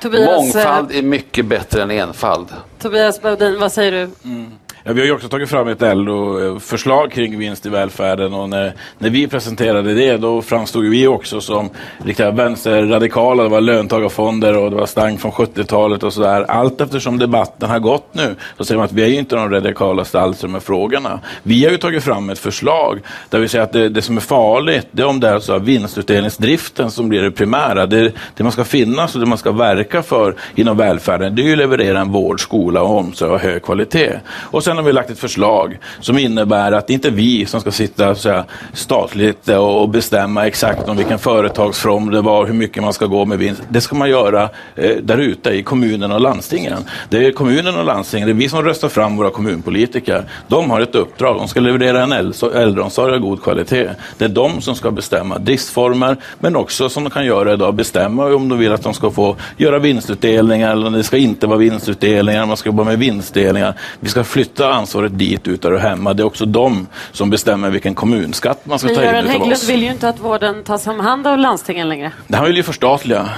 Tobias, Mångfald är mycket bättre än enfald. Tobias Baudin, vad säger du? Mm. Ja, vi har ju också tagit fram ett LO-förslag kring vinst i välfärden och när, när vi presenterade det då framstod vi också som riktiga vänsterradikala. Det var löntagarfonder och det var stank från 70-talet och sådär. Allt eftersom debatten har gått nu så säger man att vi är ju inte de radikalaste alls med frågorna. Vi har ju tagit fram ett förslag där vi säger att det, det som är farligt det är om det är så vinstutdelningsdriften som blir det primära. Det, det man ska finnas och det man ska verka för inom välfärden det är ju att leverera en vård, skola och omsorg av hög kvalitet. Och sen har vi lagt ett förslag som innebär att det inte är vi som ska sitta så här, statligt och bestämma exakt om vilken företagsform det var, hur mycket man ska gå med vinst. Det ska man göra eh, där ute i kommunerna och landstingen. Det är kommunerna och landstingen, det är vi som röstar fram våra kommunpolitiker. De har ett uppdrag, de ska leverera en äldreomsorg av god kvalitet. Det är de som ska bestämma driftsformer, men också som de kan göra idag, bestämma om de vill att de ska få göra vinstutdelningar eller om det ska inte vara vinstutdelningar, man ska jobba med vinstdelningar. Vi ska flytta ansvaret dit ut där och hemma. Det är också de som bestämmer vilken kommunskatt man ska Men ta in Göran Hägglund vill ju inte att vården tas om hand av landstingen längre. Det här vill ju förstatliga.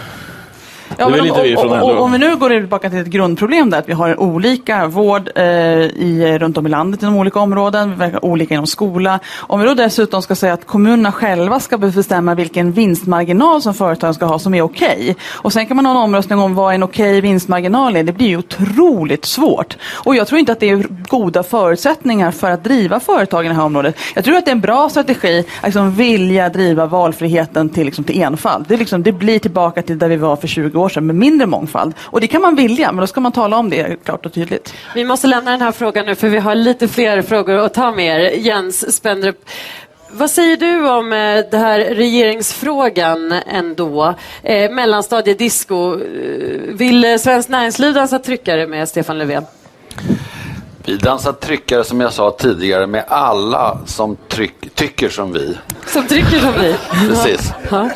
Ja, det vill om, vi från LO. om vi nu går tillbaka till ett grundproblem där att vi har olika vård eh, i, runt om i landet inom olika områden, vi verkar olika inom skola. Om vi då dessutom ska säga att kommunerna själva ska bestämma vilken vinstmarginal som företagen ska ha som är okej. Och sen kan man ha en omröstning om vad en okej vinstmarginal är. Det blir ju otroligt svårt. Och jag tror inte att det är goda förutsättningar för att driva företag i det här området. Jag tror att det är en bra strategi att liksom vilja driva valfriheten till, liksom, till enfald. Det, liksom, det blir tillbaka till där vi var för 20 år sedan med mindre mångfald. Och det kan man vilja, men då ska man tala om det klart och tydligt. Vi måste lämna den här frågan nu för vi har lite fler frågor att ta med er. Jens Spendrup, vad säger du om eh, det här regeringsfrågan ändå? Eh, mellanstadiedisco. Eh, vill eh, Svenskt Näringsliv dansa tryckare med Stefan Löfven? Vi dansar tryckare som jag sa tidigare med alla som tryck, tycker som vi. Som trycker som vi? Precis. Ja.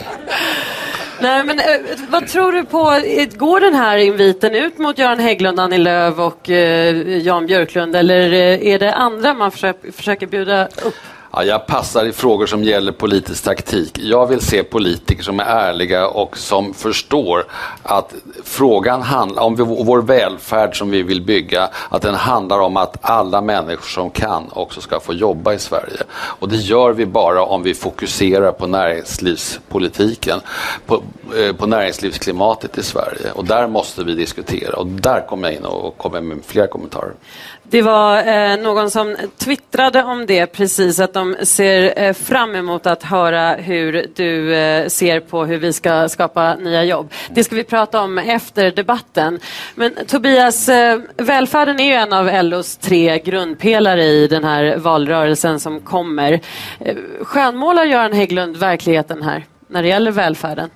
Nej, men, eh, vad tror du på, eh, går den här inviten ut mot Göran Hägglund, Annie Lööf och eh, Jan Björklund eller eh, är det andra man försöker, försöker bjuda upp? Ja, jag passar i frågor som gäller politisk taktik. Jag vill se politiker som är ärliga och som förstår att frågan handlar om vår välfärd som vi vill bygga, att den handlar om att alla människor som kan också ska få jobba i Sverige. Och det gör vi bara om vi fokuserar på näringslivspolitiken, på, eh, på näringslivsklimatet i Sverige. Och där måste vi diskutera och där kommer jag in och kommer med fler kommentarer. Det var eh, någon som twittrade om det precis, att de ser eh, fram emot att höra hur du eh, ser på hur vi ska skapa nya jobb. Det ska vi prata om efter debatten. Men Tobias, eh, välfärden är ju en av LOs tre grundpelare i den här valrörelsen som kommer. Eh, skönmålar Göran Hägglund verkligheten här när det gäller välfärden?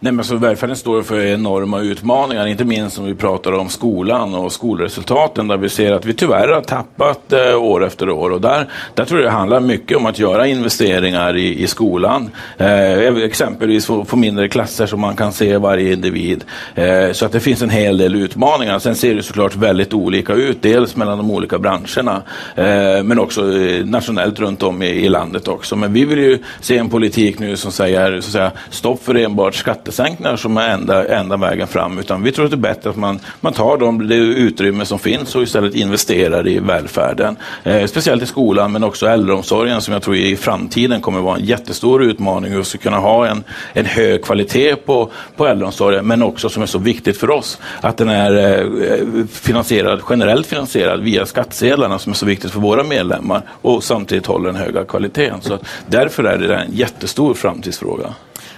Nej, men så välfärden står för enorma utmaningar, inte minst om vi pratar om skolan och skolresultaten där vi ser att vi tyvärr har tappat eh, år efter år. Och där, där tror jag det handlar mycket om att göra investeringar i, i skolan. Eh, exempelvis få, få mindre klasser som man kan se varje individ. Eh, så att det finns en hel del utmaningar. Sen ser det såklart väldigt olika ut, dels mellan de olika branscherna eh, men också eh, nationellt runt om i, i landet också. Men vi vill ju se en politik nu som säger så att säga, stopp för enbart skattesänkningar som är enda, enda vägen fram. Utan vi tror att det är bättre att man, man tar de, det utrymme som finns och istället investerar i välfärden. Eh, speciellt i skolan men också äldreomsorgen som jag tror i framtiden kommer vara en jättestor utmaning. Vi ska kunna ha en, en hög kvalitet på, på äldreomsorgen men också som är så viktigt för oss att den är eh, finansierad, generellt finansierad via skattsedlarna som är så viktigt för våra medlemmar och samtidigt håller den höga kvaliteten. Så att därför är det en jättestor framtidsfråga.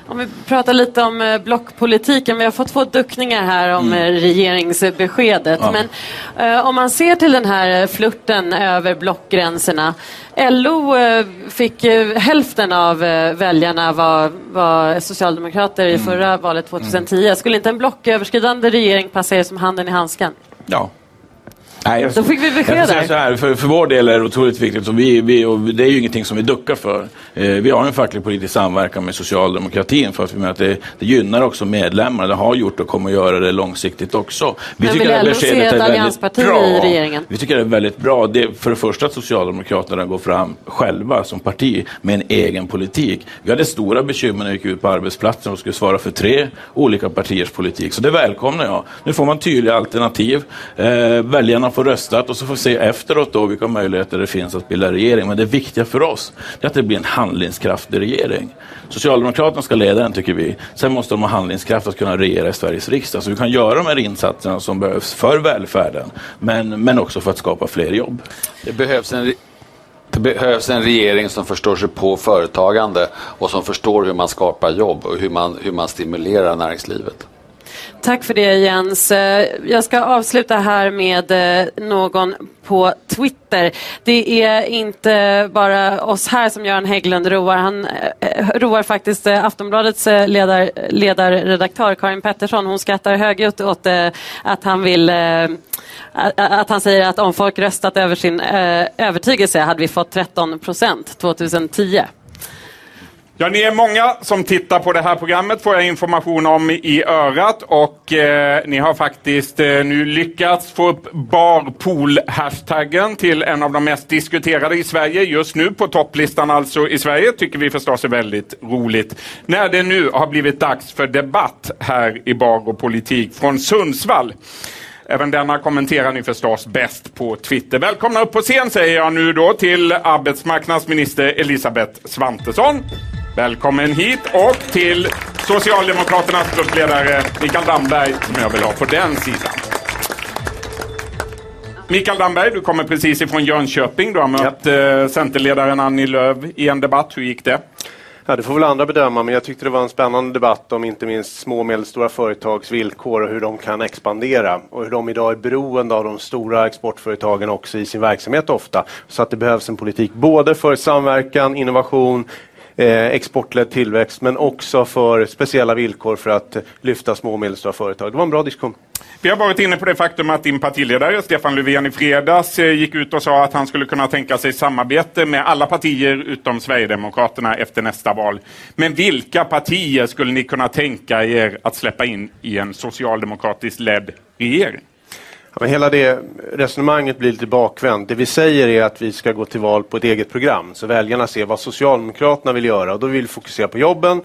Om vi pratar lite om eh, blockpolitiken. Vi har fått två duckningar här om Mm. eh, regeringsbeskedet. Ja. Men eh, om man ser till den här eh, flirten över blockgränserna. LO eh, fick eh, hälften av väljarna var, var socialdemokrater i Mm. förra valet 2010. Skulle inte en blocköverskridande regering passa er som handen i handsken? Ja. Nej, jag, Då fick vi besked där. så här, för, för vår del är det otroligt viktigt och, vi, vi, och det är ju ingenting som vi duckar för. Eh, vi har en facklig politisk samverkan med socialdemokratin för att vi menar att det, det gynnar också medlemmar. Det har gjort och kommer att göra det långsiktigt också. Vi Men tycker vill LO beskedet är väldigt bra. i regeringen? Vi tycker det är väldigt bra. Det, för det första att Socialdemokraterna går fram själva som parti med en egen politik. Vi hade stora bekymmer när vi gick ut på arbetsplatsen och skulle svara för tre olika partiers politik. Så det välkomnar jag. Nu får man tydliga alternativ. Eh, väljarna man får röstat och så får vi se efteråt då vilka möjligheter det finns att bilda regering. Men det viktiga för oss är att det blir en handlingskraftig regering. Socialdemokraterna ska leda den tycker vi. Sen måste de ha handlingskraft att kunna regera i Sveriges riksdag. Så vi kan göra de här insatserna som behövs för välfärden men, men också för att skapa fler jobb. Det behövs en det behövs en regering som förstår sig på företagande och som förstår hur man skapar jobb och hur man, hur man stimulerar näringslivet. Tack för det Jens. Eh, jag ska avsluta här med eh, någon på Twitter. Det är inte bara oss här som Göran Hägglund roar. Han eh, roar faktiskt Aftonbladets ledar, ledarredaktör Karin Pettersson. Hon skrattar högljutt åt att han vill att han säger att om folk röstat över sin övertygelse hade vi fått 13 procent 2010. Ja, ni är många som tittar på det här programmet får jag information om i örat och eh, ni har faktiskt eh, nu lyckats få upp barpool-hashtaggen till en av de mest diskuterade i Sverige just nu på topplistan alltså i Sverige tycker vi förstås är väldigt roligt. När det nu har blivit dags för debatt här i Bar och politik från Sundsvall. Även denna kommenterar ni förstås bäst på Twitter. Välkomna upp på scen säger jag nu då till arbetsmarknadsminister Elisabeth Svantesson. Välkommen hit och till Socialdemokraternas gruppledare Mikael Damberg som jag vill ha på den sidan. Mikael Damberg, du kommer precis ifrån Jönköping. Du har mött ja. Eh, Centerledaren Annie Lööf i en debatt. Hur gick det? Ja, det får väl andra bedöma, men jag tyckte det var en spännande debatt om inte minst små och medelstora företags villkor och hur de kan expandera och hur de idag är beroende av de stora exportföretagen också i sin verksamhet ofta. Så att det behövs en politik både för samverkan, innovation, Eh, exportledd tillväxt men också för speciella villkor för att lyfta små och medelstora företag. Det var en bra diskussion. Vi har varit inne på det faktum att din partiledare Stefan Löfven i fredags eh, gick ut och sa att han skulle kunna tänka sig samarbete med alla partier utom Sverigedemokraterna efter nästa val. Men vilka partier skulle ni kunna tänka er att släppa in i en socialdemokratiskt ledd regering? Men hela det resonemanget blir lite bakvänt. Det vi säger är att vi ska gå till val på ett eget program så väljarna ser vad Socialdemokraterna vill göra och då vill vi fokusera på jobben,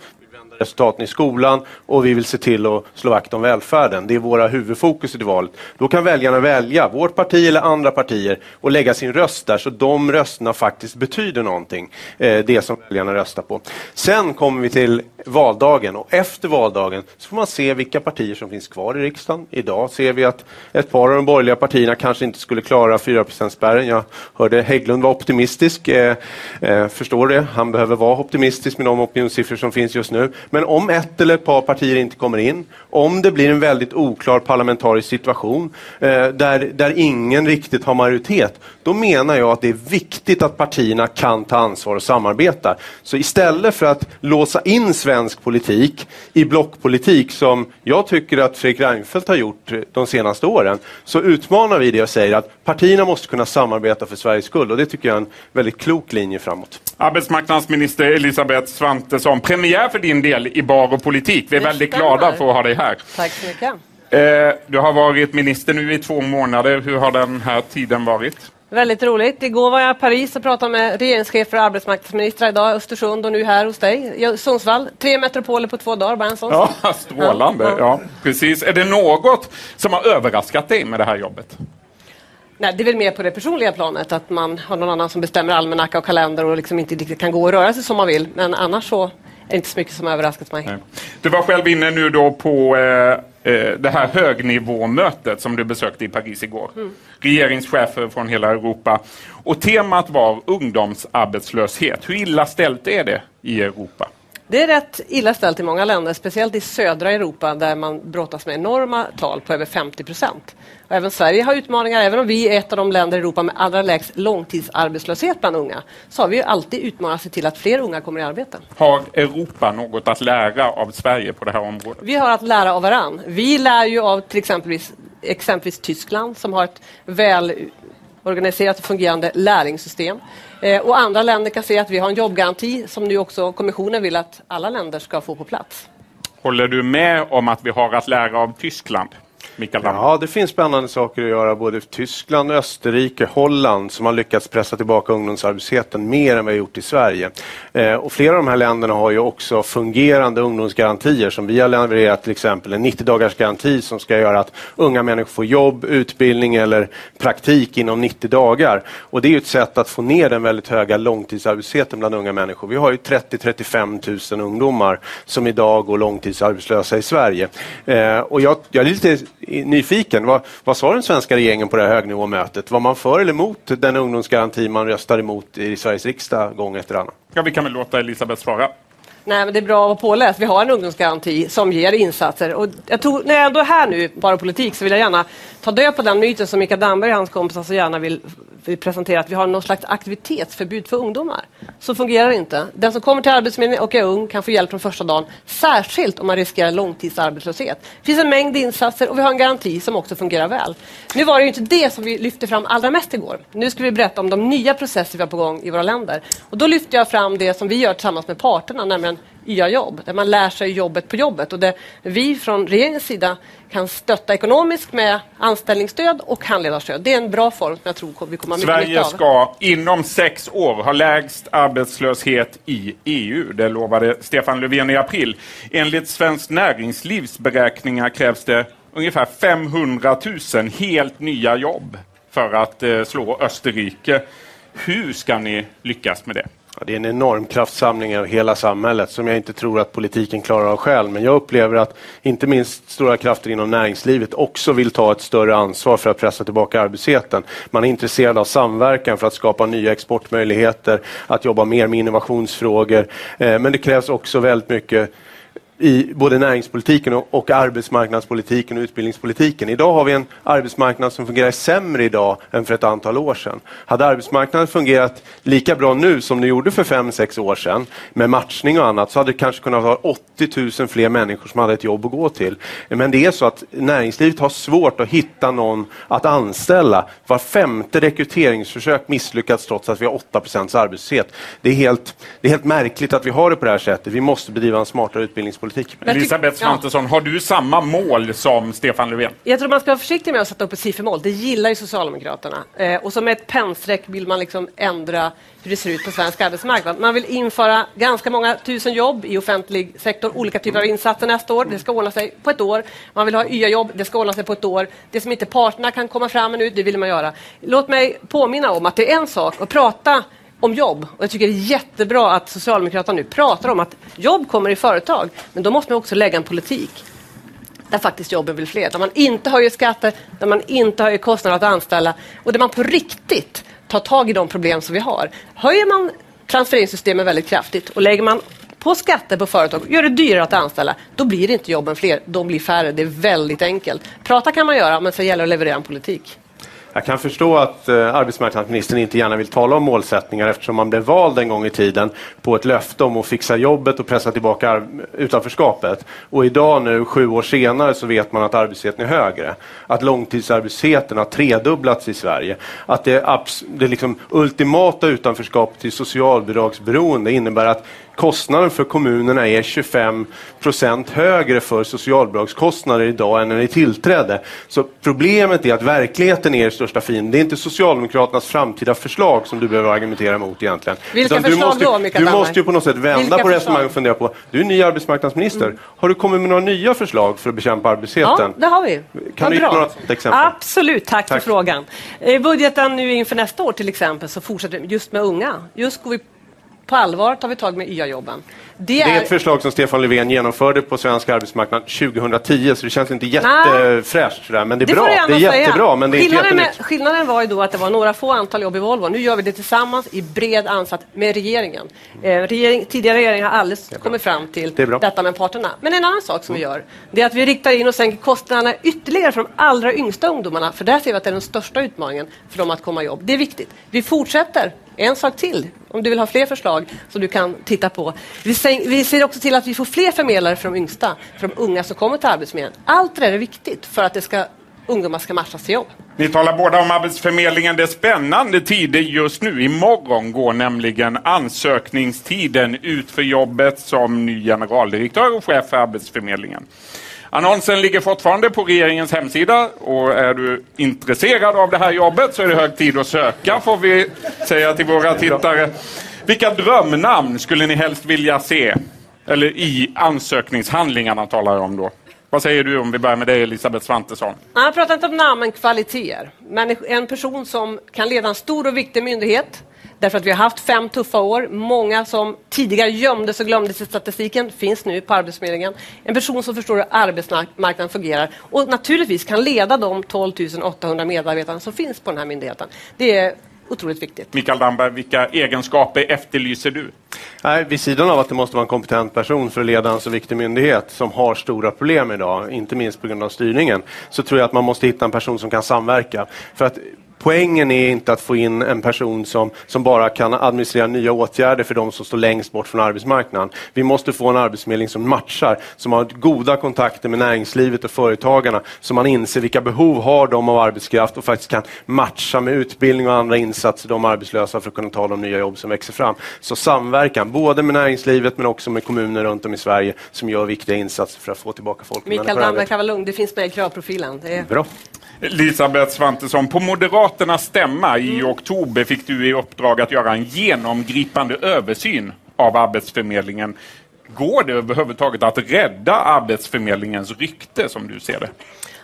resultaten i skolan och vi vill se till att slå vakt om välfärden. Det är våra huvudfokus i det valet. Då kan väljarna välja vårt parti eller andra partier och lägga sin röst där så de rösterna faktiskt betyder någonting. Eh, det som väljarna röstar på. Sen kommer vi till valdagen och efter valdagen så får man se vilka partier som finns kvar i riksdagen. Idag ser vi att ett par av de borgerliga partierna kanske inte skulle klara 4 spärren. Jag hörde Hägglund vara optimistisk. Eh, eh, förstår det. Han behöver vara optimistisk med de opinionssiffror som finns just nu. Men om ett eller ett par partier inte kommer in, om det blir en väldigt oklar parlamentarisk situation eh, där, där ingen riktigt har majoritet, då menar jag att det är viktigt att partierna kan ta ansvar och samarbeta. Så istället för att låsa in svensk politik i blockpolitik som jag tycker att Fredrik Reinfeldt har gjort de senaste åren, så utmanar vi det och säger att partierna måste kunna samarbeta för Sveriges skull och det tycker jag är en väldigt klok linje framåt. Arbetsmarknadsminister Elisabeth Svantesson, premiär för din del i Bar och politik. Vi är väldigt glada för att ha dig här. Tack så mycket. Eh, du har varit minister nu i två månader. Hur har den här tiden varit? Väldigt roligt. Igår var jag i Paris och pratade med regeringschefer och arbetsmarknadsministrar. Idag Östersund och nu här hos dig. Sundsvall. Tre metropoler på två dagar, bara en sån Ja, strålande. Ja, ja. precis. Är det något som har överraskat dig med det här jobbet? Nej, det är väl mer på det personliga planet, att man har någon annan som bestämmer almanacka och kalender och liksom inte riktigt kan gå och röra sig som man vill. Men annars så är det inte så mycket som har överraskat mig. Nej. Du var själv inne nu då på eh, det här högnivåmötet som du besökte i Paris igår. Mm. Regeringschefer från hela Europa. Och temat var ungdomsarbetslöshet. Hur illa ställt är det i Europa? Det är rätt illa ställt i många länder, speciellt i södra Europa där man brottas med enorma tal på över 50 procent. Även Sverige har utmaningar, även om vi är ett av de länder i Europa med allra lägst långtidsarbetslöshet bland unga, så har vi ju alltid utmanat sig till att fler unga kommer i arbete. Har Europa något att lära av Sverige på det här området? Vi har att lära av varann. Vi lär ju av till exempelvis, exempelvis Tyskland som har ett väl organiserat och fungerande lärlingssystem. Eh, och andra länder kan se att vi har en jobbgaranti som nu också kommissionen vill att alla länder ska få på plats. Håller du med om att vi har att lära av Tyskland? Mikael Damberg? Ja, det finns spännande saker att göra. Både Tyskland, Österrike, Holland som har lyckats pressa tillbaka ungdomsarbetslösheten mer än vi har gjort i Sverige. Eh, och flera av de här länderna har ju också fungerande ungdomsgarantier som vi har levererat till exempel en 90 dagars garanti som ska göra att unga människor får jobb, utbildning eller praktik inom 90 dagar. Och det är ju ett sätt att få ner den väldigt höga långtidsarbetslösheten bland unga människor. Vi har ju 30-35 000 ungdomar som idag går långtidsarbetslösa i Sverige. Eh, och jag, jag är lite nyfiken. Vad, vad sa den svenska regeringen på det här högnivåmötet? Var man för eller emot den ungdomsgaranti man röstade emot i Sveriges riksdag gång efter annan? Ja, vi kan väl låta Elisabeth svara. Nej, men det är bra att vara påläst. Vi har en ungdomsgaranti som ger insatser. Och jag tror, när jag ändå är här nu, bara politik, så vill jag gärna ta död på den myten som Mikael Damberg och hans kompisar så gärna vill, vill presentera, att vi har någon slags aktivitetsförbud för ungdomar. Så fungerar det inte. Den som kommer till Arbetsförmedlingen och är ung kan få hjälp från första dagen, särskilt om man riskerar långtidsarbetslöshet. Det finns en mängd insatser och vi har en garanti som också fungerar väl. Nu var det ju inte det som vi lyfte fram allra mest igår. Nu ska vi berätta om de nya processer vi har på gång i våra länder. Och då lyfter jag fram det som vi gör tillsammans med parterna, nämligen YA-jobb, där man lär sig jobbet på jobbet och där vi från regeringens sida kan stötta ekonomiskt med anställningsstöd och handledarstöd. Det är en bra form som jag tror vi kommer att ha mycket Sverige ska inom sex år ha lägst arbetslöshet i EU. Det lovade Stefan Löfven i april. Enligt Svenskt Näringslivs beräkningar krävs det ungefär 500 000 helt nya jobb för att eh, slå Österrike. Hur ska ni lyckas med det? Ja, det är en enorm kraftsamling av hela samhället som jag inte tror att politiken klarar av själv. Men jag upplever att inte minst stora krafter inom näringslivet också vill ta ett större ansvar för att pressa tillbaka arbetslösheten. Man är intresserad av samverkan för att skapa nya exportmöjligheter, att jobba mer med innovationsfrågor. Eh, men det krävs också väldigt mycket i både näringspolitiken och, och arbetsmarknadspolitiken och utbildningspolitiken. Idag har vi en arbetsmarknad som fungerar sämre idag än för ett antal år sedan. Hade arbetsmarknaden fungerat lika bra nu som det gjorde för fem sex år sedan med matchning och annat så hade det kanske kunnat vara 80 000 fler människor som hade ett jobb att gå till. Men det är så att näringslivet har svårt att hitta någon att anställa. Var femte rekryteringsförsök misslyckats trots att vi har 8 arbetslöshet. Det är, helt, det är helt märkligt att vi har det på det här sättet. Vi måste bedriva en smartare utbildningspolitik. Elisabeth Svantesson, har du samma mål som Stefan Löfven? Jag tror man ska vara försiktig med att sätta upp ett siffermål. Det gillar ju Socialdemokraterna. Eh, och som ett pennstreck vill man liksom ändra hur det ser ut på svensk arbetsmarknad. Man vill införa ganska många tusen jobb i offentlig sektor, olika typer av insatser nästa år. Det ska ordna sig på ett år. Man vill ha YA-jobb, det ska ordna sig på ett år. Det som inte parterna kan komma fram med nu, det vill man göra. Låt mig påminna om att det är en sak att prata om jobb. Och jag tycker det är jättebra att Socialdemokraterna nu pratar om att jobb kommer i företag. Men då måste man också lägga en politik där faktiskt jobben blir fler. Där man inte höjer skatter, där man inte höjer kostnader att anställa och där man på riktigt tar tag i de problem som vi har. Höjer man transfereringssystemen väldigt kraftigt och lägger man på skatter på företag gör det dyrare att anställa, då blir inte jobben fler, de blir färre. Det är väldigt enkelt. Prata kan man göra, men så gäller det att leverera en politik. Jag kan förstå att eh, arbetsmarknadsministern inte gärna vill tala om målsättningar eftersom man blev vald en gång i tiden på ett löfte om att fixa jobbet och pressa tillbaka utanförskapet. Och idag nu, sju år senare, så vet man att arbetslösheten är högre. Att långtidsarbetslösheten har tredubblats i Sverige. Att det, abs- det liksom ultimata utanförskapet till socialbidragsberoende innebär att kostnaden för kommunerna är 25 procent högre för socialbidragskostnader idag än när ni tillträdde. Så problemet är att verkligheten är er största fiende. Det är inte Socialdemokraternas framtida förslag som du behöver argumentera emot egentligen. Vilka Utan du förslag måste, då, Mikael Du måste ju på något sätt vända Vilka på resonemanget och fundera på, du är ny arbetsmarknadsminister. Har du kommit med några nya förslag för att bekämpa arbetslösheten? Ja, det har vi. Kan Vad du ge bra. några exempel? Absolut, tack, Tack. för frågan. I budgeten nu inför nästa år till exempel så fortsätter vi just med unga. Just går vi på allvar tar vi tag med YA-jobben. Det Det är ett förslag som Stefan Löfven genomförde på svensk arbetsmarknad 2010 så det känns inte jättefräscht sådär. Men det är får bra. Det är säga. jättebra men det är inte skillnaden, med, skillnaden var ju då att det var några få antal jobb i Volvo. Nu gör vi det tillsammans i bred ansats med regeringen. Eh, regering tidigare regering har alldeles kommit fram till Det detta med parterna. Men en annan sak som vi gör, det är att vi riktar in och sänker kostnaderna ytterligare för de allra yngsta ungdomarna. För där ser vi att det är den största utmaningen för dem att komma i jobb. Det är viktigt. Vi fortsätter. En sak till, om du vill ha fler förslag som du kan titta på. Vi, säng, vi ser också till att vi får fler förmedlare för de yngsta, för de unga som kommer till Arbetsförmedlingen. Allt det där är viktigt för att det ska, ungdomar ska matchas till jobb. Ni talar båda om Arbetsförmedlingen. Det är spännande tider just nu. Imorgon går nämligen ansökningstiden ut för jobbet som ny generaldirektör och chef för Arbetsförmedlingen. Annonsen ligger fortfarande på regeringens hemsida och är du intresserad av det här jobbet så är det hög tid att söka får vi säga till våra tittare. Vilka drömnamn skulle ni helst vilja se? Eller i ansökningshandlingarna talar jag om då. Vad säger du om vi börjar med dig Elisabeth Svantesson? Jag pratar inte om namn kvaliteter. Men en person som kan leda en stor och viktig myndighet. Därför att vi har haft fem tuffa år. Många som tidigare gömdes och glömdes i statistiken finns nu på Arbetsförmedlingen. En person som förstår hur arbetsmarknaden fungerar och naturligtvis kan leda de 12 800 medarbetarna som finns på den här myndigheten. Det är otroligt viktigt. Mikael Damberg, vilka egenskaper efterlyser du? Nej, vid sidan av att det måste vara en kompetent person för att leda en så viktig myndighet som har stora problem idag, inte minst på grund av styrningen, så tror jag att man måste hitta en person som kan samverka. För att Poängen är inte att få in en person som, som bara kan administrera nya åtgärder för de som står längst bort från arbetsmarknaden. Vi måste få en arbetsförmedling som matchar, som har goda kontakter med näringslivet och företagarna, så man inser vilka behov har de av arbetskraft och faktiskt kan matcha med utbildning och andra insatser de arbetslösa för att kunna ta de nya jobb som växer fram. Så samverkan, både med näringslivet men också med kommuner runt om i Sverige som gör viktiga insatser för att få tillbaka folk. Mikael Damberg kan vara lugn, det finns med i kravprofilen. Är... Bra. Elisabeth Svantesson, på Moderaternas stämma i oktober fick du i uppdrag att göra en genomgripande översyn av Arbetsförmedlingen. Går det överhuvudtaget att rädda Arbetsförmedlingens rykte som du ser det?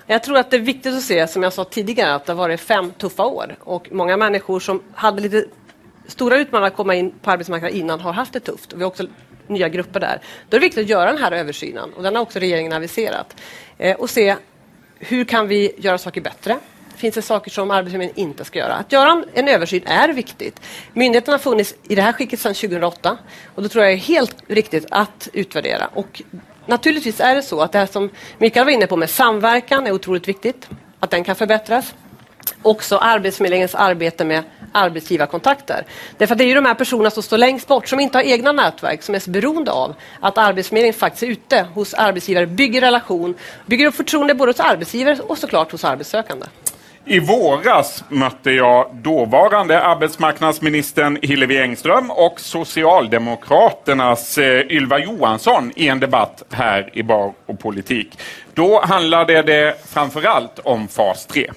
Jag tror att det är viktigt att se, som jag sa tidigare, att det har varit fem tuffa år och många människor som hade lite stora utmaningar att komma in på arbetsmarknaden innan har haft det tufft. Vi har också nya grupper där. Då är det viktigt att göra den här översynen och den har också regeringen aviserat eh, och se hur kan vi göra saker bättre? Finns det saker som Arbetsförmedlingen inte ska göra? Att göra en översyn är viktigt. Myndigheten har funnits i det här skicket sedan 2008 och då tror jag är helt riktigt att utvärdera. Och naturligtvis är det så att det här som Mikael var inne på med samverkan är otroligt viktigt, att den kan förbättras också Arbetsförmedlingens arbete med arbetsgivarkontakter. Därför det är ju de här personerna som står längst bort, som inte har egna nätverk, som är så beroende av att Arbetsförmedlingen faktiskt är ute hos arbetsgivare, bygger relation, bygger upp förtroende både hos arbetsgivare och såklart hos arbetssökande. I våras mötte jag dåvarande arbetsmarknadsministern Hillevi Engström och Socialdemokraternas eh, Ylva Johansson i en debatt här i Bar och politik. Då handlade det framförallt om fas 3.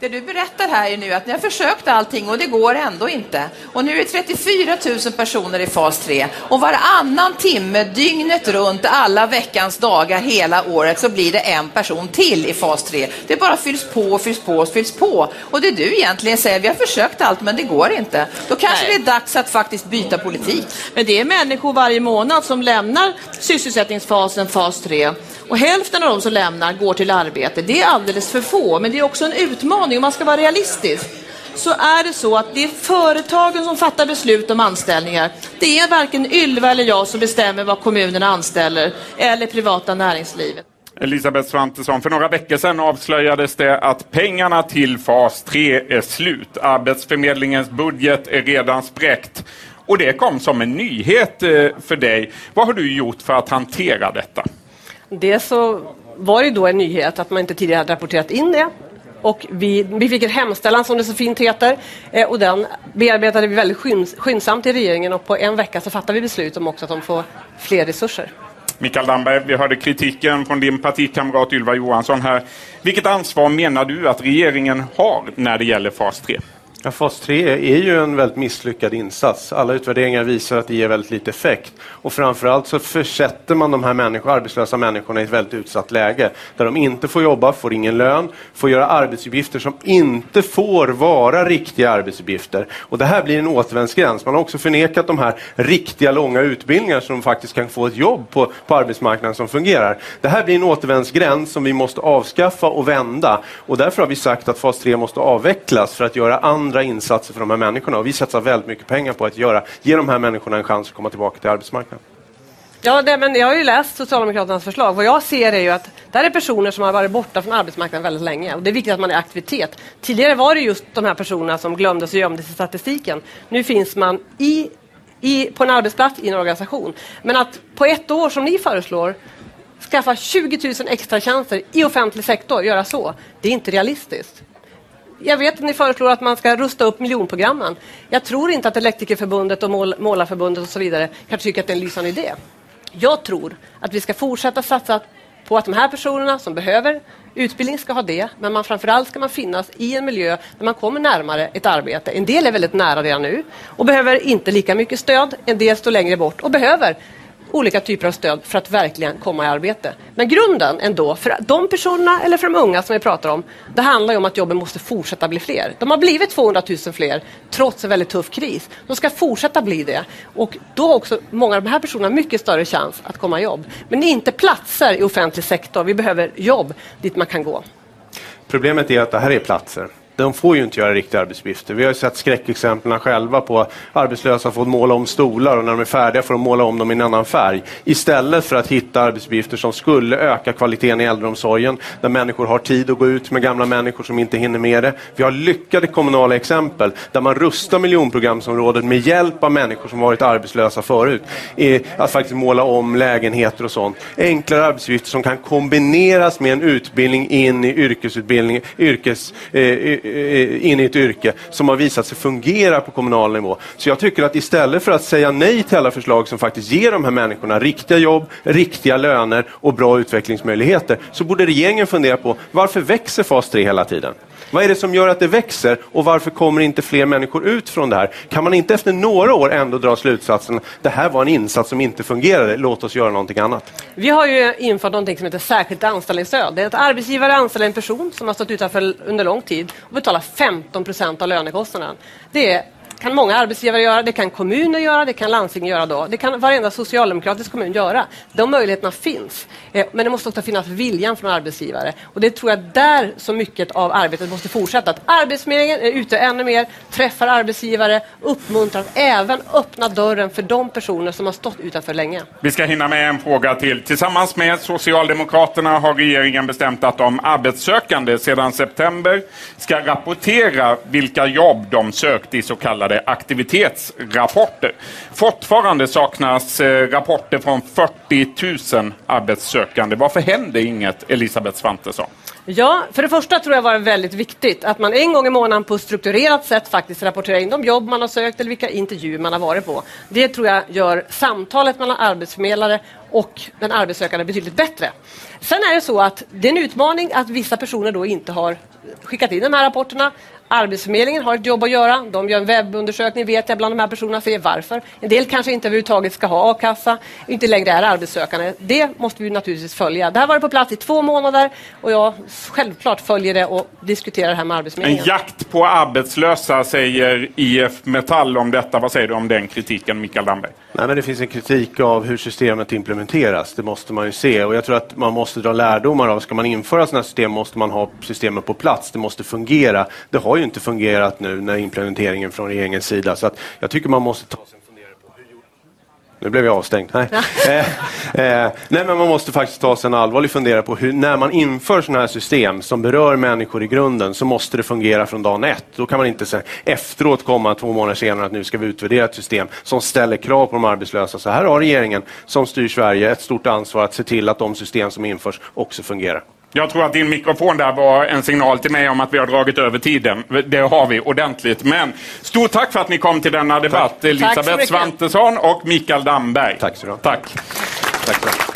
Det du berättar här är nu att ni har försökt allting och det går ändå inte. Och nu är det 34 000 personer i fas 3 och varannan timme dygnet runt alla veckans dagar hela året så blir det en person till i fas 3. Det bara fylls på och fylls på och fylls på. Och det du egentligen säger, vi har försökt allt men det går inte. Då kanske Nej. det är dags att faktiskt byta politik. Men det är människor varje månad som lämnar sysselsättningsfasen fas 3 och hälften av de som lämnar går till arbete. Det är alldeles för få, men det är också en utmaning om man ska vara realistisk så är det så att det är företagen som fattar beslut om anställningar. Det är varken Ylva eller jag som bestämmer vad kommunerna anställer eller privata näringslivet. Elisabeth Svantesson, för några veckor sedan avslöjades det att pengarna till fas 3 är slut. Arbetsförmedlingens budget är redan spräckt. Och det kom som en nyhet eh, för dig. Vad har du gjort för att hantera detta? Det så var det då en nyhet att man inte tidigare hade rapporterat in det. Och vi, vi fick en hemställan som det så fint heter eh, och den bearbetade vi väldigt skynds, skyndsamt i regeringen och på en vecka så fattade vi beslut om också att de får fler resurser. Mikael Damberg, vi hörde kritiken från din partikamrat Ylva Johansson här. Vilket ansvar menar du att regeringen har när det gäller fas 3? Ja, fas 3 är ju en väldigt misslyckad insats. Alla utvärderingar visar att det ger väldigt lite effekt. Och framförallt så försätter man de här människor, arbetslösa människorna i ett väldigt utsatt läge. Där de inte får jobba, får ingen lön, får göra arbetsuppgifter som inte får vara riktiga arbetsuppgifter. Och det här blir en återvändsgräns. Man har också förnekat de här riktiga långa utbildningar som de faktiskt kan få ett jobb på, på arbetsmarknaden som fungerar. Det här blir en återvändsgräns som vi måste avskaffa och vända. Och därför har vi sagt att fas 3 måste avvecklas för att göra andra andra insatser för de här människorna. Och vi satsar väldigt mycket pengar på att göra, ge de här människorna en chans att komma tillbaka till arbetsmarknaden. Ja, det, men jag har ju läst Socialdemokraternas förslag. Vad jag ser är ju att det här är personer som har varit borta från arbetsmarknaden väldigt länge. Och det är viktigt att man är i aktivitet. Tidigare var det just de här personerna som glömdes och gömdes i statistiken. Nu finns man i, i, på en arbetsplats i en organisation. Men att på ett år, som ni föreslår, skaffa 20 000 extra tjänster i offentlig sektor, göra så, det är inte realistiskt jag vet att ni föreslår att man ska rusta upp miljonprogrammen. Jag tror inte att Elektrikerförbundet och mål, Målarförbundet och så vidare kan tycka att det är en lysande idé. Jag tror att vi ska fortsätta satsa på att de här personerna som behöver Utbildning ska ha det, men man, framförallt ska man finnas i en miljö där man kommer närmare ett arbete. En del är väldigt nära redan nu och behöver inte lika mycket stöd. En del står längre bort och behöver olika typer av stöd för att verkligen komma i arbete. Men grunden ändå, för de personerna eller för de unga som vi pratar om, det handlar om att jobben måste fortsätta bli fler. De har blivit 200 000 fler trots en väldigt tuff kris. De ska fortsätta bli det. Och då har också många av de här personerna mycket större chans att komma i jobb. Men det är inte platser i offentlig sektor. Vi behöver jobb dit man kan gå. Problemet är att det här är platser de får ju inte göra riktiga arbetsuppgifter. Vi har ju sett skräckexemplen själva på arbetslösa får måla om stolar och när de är färdiga får de måla om dem i en annan färg. Istället för att hitta arbetsuppgifter som skulle öka kvaliteten i äldreomsorgen, där människor har tid att gå ut med gamla människor som inte hinner med det. Vi har lyckade kommunala exempel där man rustar miljonprogramsområdet med hjälp av människor som varit arbetslösa förut. Att faktiskt måla om lägenheter och sånt. Enklare arbetsuppgifter som kan kombineras med en utbildning in i yrkesutbildning, yrkes, Eh, Eh, in i ett yrke som har visat sig fungera på kommunal nivå. Så jag tycker att istället för att säga nej till alla förslag som faktiskt ger de här människorna riktiga jobb, riktiga löner och bra utvecklingsmöjligheter så borde regeringen fundera på varför växer fas 3 hela tiden? Vad är det som gör att det växer och varför kommer inte fler människor ut från det här? Kan man inte efter några år ändå dra slutsatsen att det här var en insats som inte fungerade, låt oss göra någonting annat? Vi har ju infört någonting som heter särskilt anställningsstöd. Det är att arbetsgivare anställer en person som har stått utanför under lång tid och betalar 15 procent av lönekostnaden. Det är kan många arbetsgivare göra, det kan kommuner göra, det kan landsting göra. Då. Det kan varenda socialdemokratisk kommun göra. De möjligheterna finns. Eh, men det måste också finnas viljan från arbetsgivare. Och det tror jag där så mycket av arbetet måste fortsätta. Att Arbetsförmedlingen är ute ännu mer, träffar arbetsgivare, uppmuntrar att även öppna dörren för de personer som har stått utanför länge. Vi ska hinna med en fråga till. Tillsammans med Socialdemokraterna har regeringen bestämt att de arbetssökande sedan september ska rapportera vilka jobb de sökt i så kallade kallade aktivitetsrapporter. Fortfarande saknas eh, rapporter från 40 000 arbetssökande. Varför händer inget, Elisabeth Svantesson? Ja, för det första tror jag var väldigt viktigt att man en gång i månaden på ett strukturerat sätt faktiskt rapporterar in de jobb man har sökt eller vilka intervjuer man har varit på. Det tror jag gör samtalet mellan arbetsförmedlare och den arbetssökande betydligt bättre. Sen är det så att det är en utmaning att vissa personer då inte har skickat in de här rapporterna. Arbetsförmedlingen har ett jobb att göra. De gör en webbundersökning vet jag bland de här personerna ser varför. En del kanske inte överhuvudtaget ska ha a-kassa, inte längre är arbetssökande. Det måste vi naturligtvis följa. Det här varit på plats i två månader och jag självklart följer det och diskuterar det här med Arbetsförmedlingen. En jakt på arbetslösa säger IF Metall om detta. Vad säger du om den kritiken, Mikael Damberg? Nej, men det finns en kritik av hur systemet implementeras. Det måste man ju se och jag tror att man måste dra lärdomar av. Ska man införa sådana här system måste man ha systemet på plats. Det måste fungera. Det har ju inte fungerat nu när implementeringen från regeringens sida så att jag tycker man måste ta sig nu blev jag avstängd. Nej. eh, eh, nej, men man måste faktiskt ta sig en allvarlig fundera på hur, när man inför sådana här system som berör människor i grunden så måste det fungera från dagen ett. Då kan man inte sen, efteråt komma två månader senare att nu ska vi utvärdera ett system som ställer krav på de arbetslösa. Så här har regeringen som styr Sverige ett stort ansvar att se till att de system som införs också fungerar. Jag tror att din mikrofon där var en signal till mig om att vi har dragit över tiden. Det har vi ordentligt. Men stort tack för att ni kom till denna debatt. Tack. Elisabeth Svantesson och Mikael Damberg. Tack så mycket. Tack. tack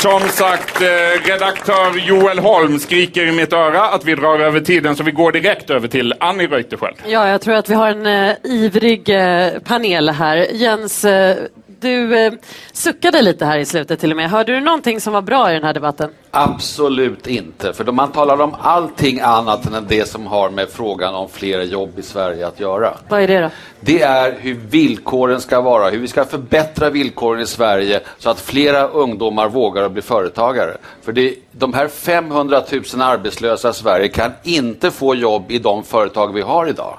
Som sagt, eh, redaktör Joel Holm skriker i mitt öra att vi drar över tiden så vi går direkt över till Annie Reuterskiöld. Ja, jag tror att vi har en uh, ivrig uh, panel här. Jens, uh, du eh, suckade lite här i slutet till och med. Hörde du någonting som var bra i den här debatten? Absolut inte, för man talar om allting annat än det som har med frågan om fler jobb i Sverige att göra. Vad är det då? Det är hur villkoren ska vara, hur vi ska förbättra villkoren i Sverige så att flera ungdomar vågar bli företagare. För det, de här 500 000 arbetslösa i Sverige kan inte få jobb i de företag vi har idag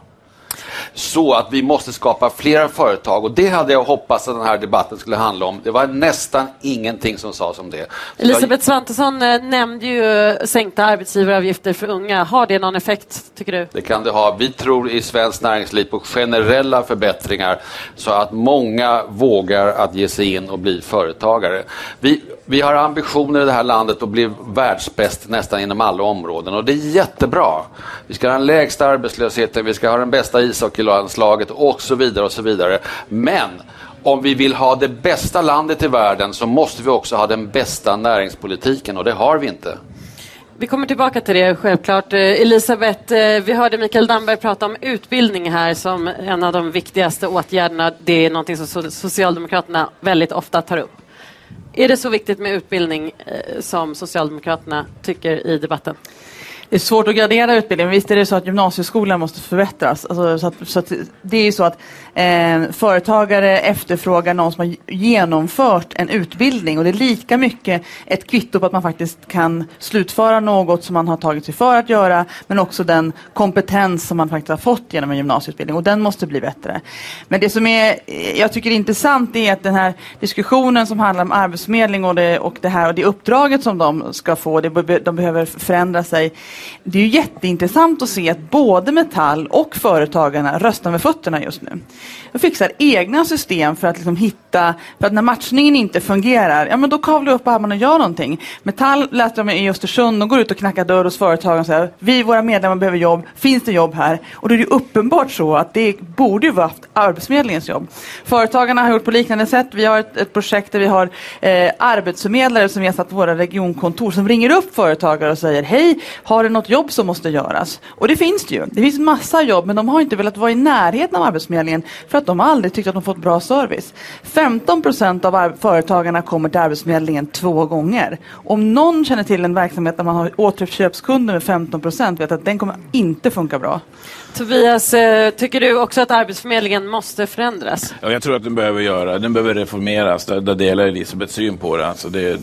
så att vi måste skapa flera företag och det hade jag hoppats att den här debatten skulle handla om. Det var nästan ingenting som sades om det. Så Elisabeth Svantesson eh, nämnde ju sänkta arbetsgivaravgifter för unga. Har det någon effekt, tycker du? Det kan det ha. Vi tror i svenskt näringsliv på generella förbättringar så att många vågar att ge sig in och bli företagare. Vi, vi har ambitioner i det här landet att bli världsbäst nästan inom alla områden och det är jättebra. Vi ska ha den lägsta arbetslösheten, vi ska ha den bästa ishockeylandslaget och så vidare och så vidare. Men Om vi vill ha det bästa landet i världen så måste vi också ha den bästa näringspolitiken och det har vi inte. Vi kommer tillbaka till det självklart. Eh, Elisabeth, eh, vi hörde Mikael Damberg prata om utbildning här som en av de viktigaste åtgärderna. Det är någonting som Socialdemokraterna väldigt ofta tar upp. Är det så viktigt med utbildning eh, som Socialdemokraterna tycker i debatten? Det är svårt att gradera utbildningen. Visst är det så att gymnasieskolan måste förbättras. Alltså, så att, så att det är ju så att eh, företagare efterfrågar någon som har genomfört en utbildning och det är lika mycket ett kvitto på att man faktiskt kan slutföra något som man har tagit sig för att göra men också den kompetens som man faktiskt har fått genom en gymnasieutbildning och den måste bli bättre. Men det som är, jag tycker är intressant är att den här diskussionen som handlar om arbetsförmedling och det, och det här och det uppdraget som de ska få, det, de behöver förändra sig det är ju jätteintressant att se att både Metall och Företagarna röstar med fötterna just nu. De fixar egna system för att liksom hitta, för att när matchningen inte fungerar, ja men då kavlar upp armarna och gör någonting. Metall läste de i Östersund, de går ut och knackar dörr hos företagen och säger vi, våra medlemmar behöver jobb, finns det jobb här? Och då är det uppenbart så att det borde ju vara Arbetsförmedlingens jobb. Företagarna har gjort på liknande sätt. Vi har ett, ett projekt där vi har eh, arbetsförmedlare som vi har satt på våra regionkontor som ringer upp företagare och säger hej, har du något jobb som måste göras? Och det finns det ju. Det finns massa jobb men de har inte velat vara i närheten av Arbetsförmedlingen för att de aldrig tyckt att de fått bra service. 15 procent av företagarna kommer till Arbetsförmedlingen två gånger. Om någon känner till en verksamhet där man har återköpskunder med 15 procent vet att den kommer inte funka bra. Tobias, eh, tycker du också att Arbetsförmedlingen måste förändras? Ja, jag tror att den behöver göra, den behöver reformeras. Där, där delar Elisabeth syn på det. Alltså det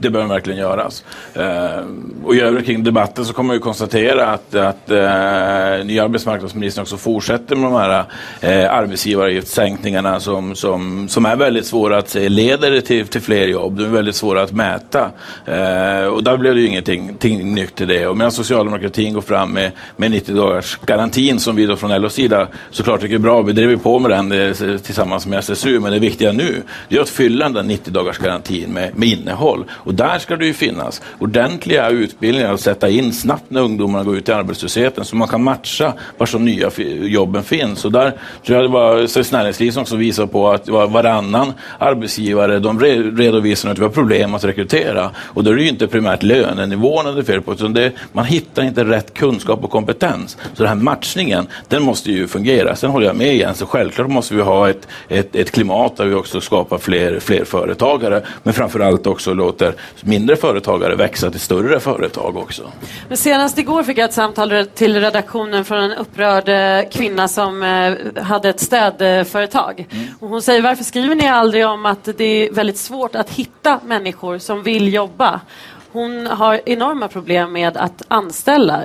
det behöver verkligen göras. Eh, och i övrigt kring debatten så kommer vi konstatera att, att eh, nya arbetsmarknadsministern också fortsätter med de här eh, arbetsgivaravgiftssänkningarna som, som, som är väldigt svåra att se leder till, till fler jobb. De är väldigt svåra att mäta. Eh, och där blev det ju ingenting, ting nytt i det. Och medan socialdemokratin går fram med, med 90 dagars garantin som vi då från LOs sida såklart tycker är bra. Vi driver på med den eh, tillsammans med SSU. Men det viktiga nu är att fylla den 90 dagars garantin med, med innehåll. Och där ska det ju finnas ordentliga utbildningar att sätta in snabbt när ungdomarna går ut i arbetslösheten så man kan matcha var de nya jobben finns. Och där tror jag det var Svenskt Näringsliv som också visar på att varannan arbetsgivare de redovisar att vi har problem att rekrytera. Och då är det ju inte primärt lönenivån det är fel på utan det, man hittar inte rätt kunskap och kompetens. Så den här matchningen, den måste ju fungera. Sen håller jag med igen, så självklart måste vi ha ett, ett, ett klimat där vi också skapar fler, fler företagare men framförallt också låter mindre företagare växa till större företag också. Men senast igår fick jag ett samtal till redaktionen från en upprörd eh, kvinna som eh, hade ett städföretag. Mm. Och hon säger varför skriver ni aldrig om att det är väldigt svårt att hitta människor som vill jobba? Hon har enorma problem med att anställa.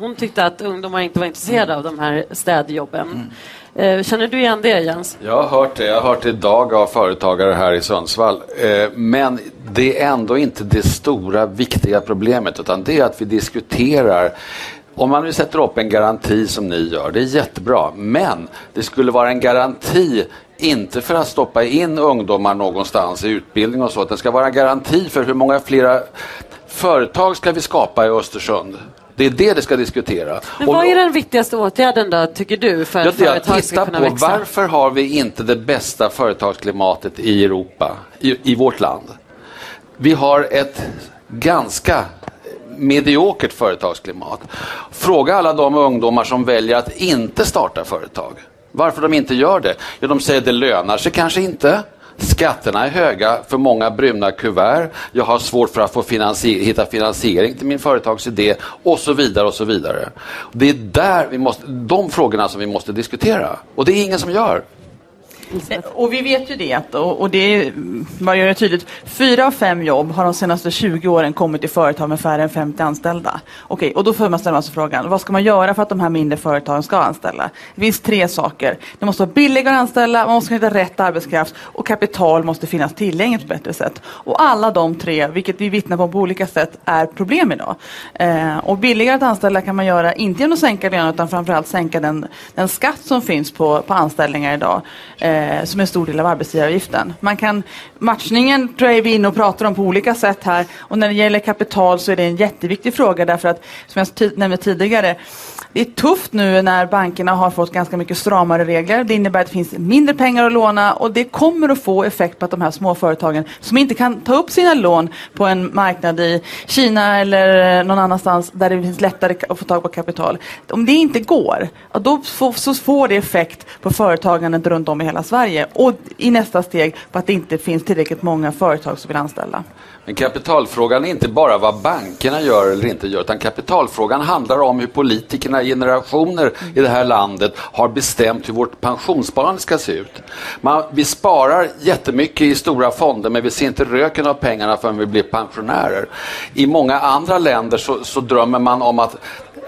Hon tyckte att ungdomar inte var intresserade av de här städjobben. Mm. Eh, känner du igen det Jens? Jag har hört det. Jag har hört det idag av företagare här i Sundsvall. Eh, men det är ändå inte det stora viktiga problemet utan det är att vi diskuterar om man nu sätter upp en garanti som ni gör, det är jättebra. Men det skulle vara en garanti inte för att stoppa in ungdomar någonstans i utbildning och så. Det ska vara en garanti för hur många flera företag ska vi skapa i Östersund. Det är det det ska diskutera. Men vad är den viktigaste åtgärden då, tycker du, för att företag ska kunna på växa? Varför har vi inte det bästa företagsklimatet i Europa, i, i vårt land? Vi har ett ganska mediokert företagsklimat. Fråga alla de ungdomar som väljer att inte starta företag. Varför de inte gör det? Ja, de säger att det lönar sig kanske inte. Skatterna är höga för många bruna kuvert. Jag har svårt för att få finansier hitta finansiering till min företagsidé och så vidare och så vidare. Det är där vi måste, de frågorna som vi måste diskutera och det är ingen som gör. Eh, och vi vet ju det, och, och det man gör det tydligt. Fyra av fem jobb har de senaste 20 åren kommit i företag med färre än 50 anställda. Okej, och då får man ställa sig frågan, vad ska man göra för att de här mindre företagen ska anställa? Det finns tre saker. Det måste vara billigare att anställa, man måste hitta rätt arbetskraft och kapital måste finnas tillgängligt på ett bättre sätt. Och alla de tre, vilket vi vittnar på på olika sätt, är problem idag. Eh, och billigare att anställa kan man göra, inte genom att sänka lönen, utan framförallt sänka den, den skatt som finns på, på anställningar idag. Eh, eh, som en stor del av arbetsgivaravgiften. Man kan, matchningen tror jag är vi inne och pratar om på olika sätt här och när det gäller kapital så är det en jätteviktig fråga därför att som jag nämnde tidigare det är tufft nu när bankerna har fått ganska mycket stramare regler. Det innebär att det finns mindre pengar att låna och det kommer att få effekt på att de här småföretagen som inte kan ta upp sina lån på en marknad i Kina eller någon annanstans där det finns lättare att få tag på kapital. Om det inte går, då så får det effekt på företagandet runt om i hela Sverige och i nästa steg på att det inte finns tillräckligt många företag som vill anställa. Men kapitalfrågan är inte bara vad bankerna gör eller inte gör, utan kapitalfrågan handlar om hur politikerna i generationer i det här landet har bestämt hur vårt pensionssparande ska se ut. Man, vi sparar jättemycket i stora fonder, men vi ser inte röken av pengarna förrän vi blir pensionärer. I många andra länder så, så drömmer man om att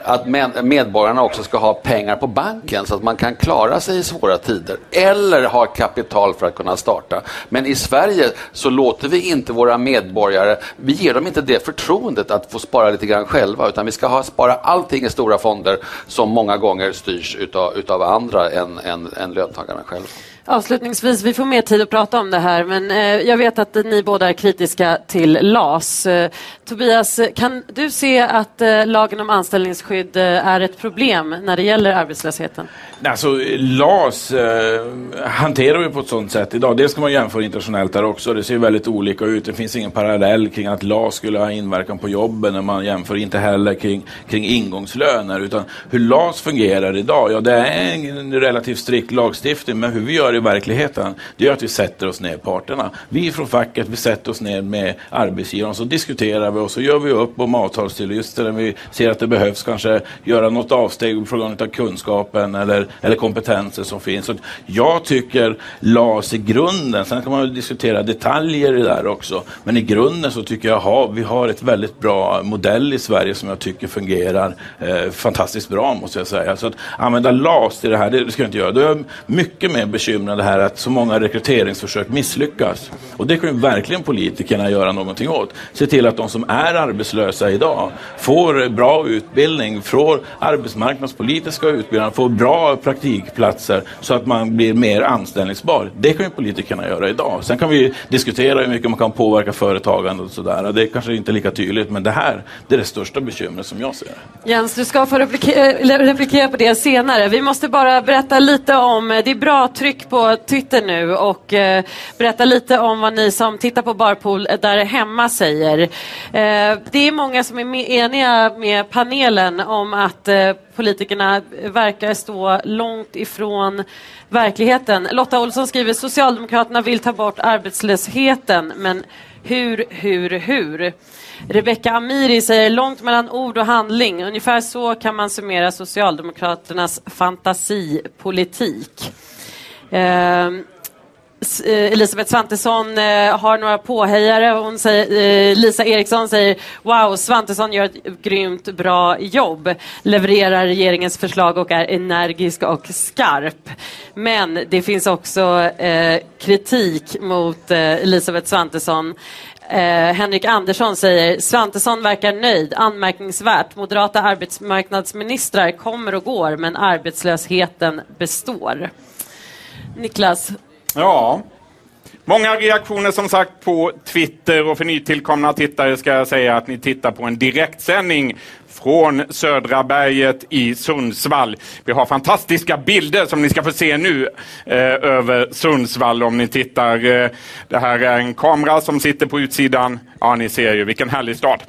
att medborgarna också ska ha pengar på banken så att man kan klara sig i svåra tider eller ha kapital för att kunna starta. Men i Sverige så låter vi inte våra medborgare, vi ger dem inte det förtroendet att få spara lite grann själva utan vi ska ha, spara allting i stora fonder som många gånger styrs utav, utav andra än, än, än löntagarna själva. Avslutningsvis, vi får mer tid att prata om det här, men eh, jag vet att ni båda är kritiska till LAS. Eh, Tobias, kan du se att eh, lagen om anställningsskydd eh, är ett problem när det gäller arbetslösheten? Alltså, LAS eh, hanterar vi på ett sådant sätt idag. Det ska man jämföra internationellt där också. Det ser väldigt olika ut. Det finns ingen parallell kring att LAS skulle ha inverkan på jobben när man jämför. Inte heller kring, kring ingångslöner. Utan hur LAS fungerar idag, ja det är en relativt strikt lagstiftning. Men hur vi gör i verkligheten, det är att vi sätter oss ner parterna. Vi från facket, vi sätter oss ner med arbetsgivaren så diskuterar vi och så gör vi upp om avtalstillyster när vi ser att det behövs kanske göra något avsteg på grund av kunskapen eller, eller kompetenser som finns. Så jag tycker LAS i grunden, sen kan man diskutera detaljer i det där också, men i grunden så tycker jag att vi har ett väldigt bra modell i Sverige som jag tycker fungerar eh, fantastiskt bra måste jag säga. Så att använda LAS till det här, det ska jag inte göra. Då är jag mycket mer bekymrad det här att så många rekryteringsförsök misslyckas. Och det kan ju verkligen politikerna göra någonting åt. Se till att de som är arbetslösa idag får bra utbildning, får arbetsmarknadspolitiska utbildningar, får bra praktikplatser så att man blir mer anställningsbar. Det kan ju politikerna göra idag. Sen kan vi diskutera hur mycket man kan påverka företagande och sådär. Det är kanske inte lika tydligt, men det här det är det största bekymret som jag ser Jens, du ska få replikera, eh, replikera på det senare. Vi måste bara berätta lite om, eh, det är bra tryck på Twitter nu och eh, berätta lite om vad ni som tittar på Barpool där hemma säger. Eh, det är många som är eniga med panelen om att eh, politikerna verkar stå långt ifrån verkligheten. Lotta Olsson skriver Socialdemokraterna vill ta bort arbetslösheten, men hur, hur, hur? Rebecka Amiri säger långt mellan ord och handling. Ungefär så kan man summera Socialdemokraternas fantasipolitik. Ehm, eh, Elisabeth Svantesson eh, har några påhejare. Hon säger, eh, Lisa Eriksson säger Wow, Svantesson gör ett grymt bra jobb. Levererar regeringens förslag och är energisk och skarp. Men det finns också kritik mot Elisabeth Svantesson. Eh, Henrik Andersson säger Svantesson verkar nöjd, anmärkningsvärt. Moderata arbetsmarknadsministrar kommer och går men arbetslösheten består. Niklas, Ja. Många reaktioner som sagt på Twitter och för nytillkomna tittare ska jag säga att ni tittar på en direktsändning från Södra berget i Sundsvall. Vi har fantastiska bilder som ni ska få se nu eh, över Sundsvall om ni tittar. Eh, det här är en kamera som sitter på utsidan. Ja, ni ser ju vilken härlig stad.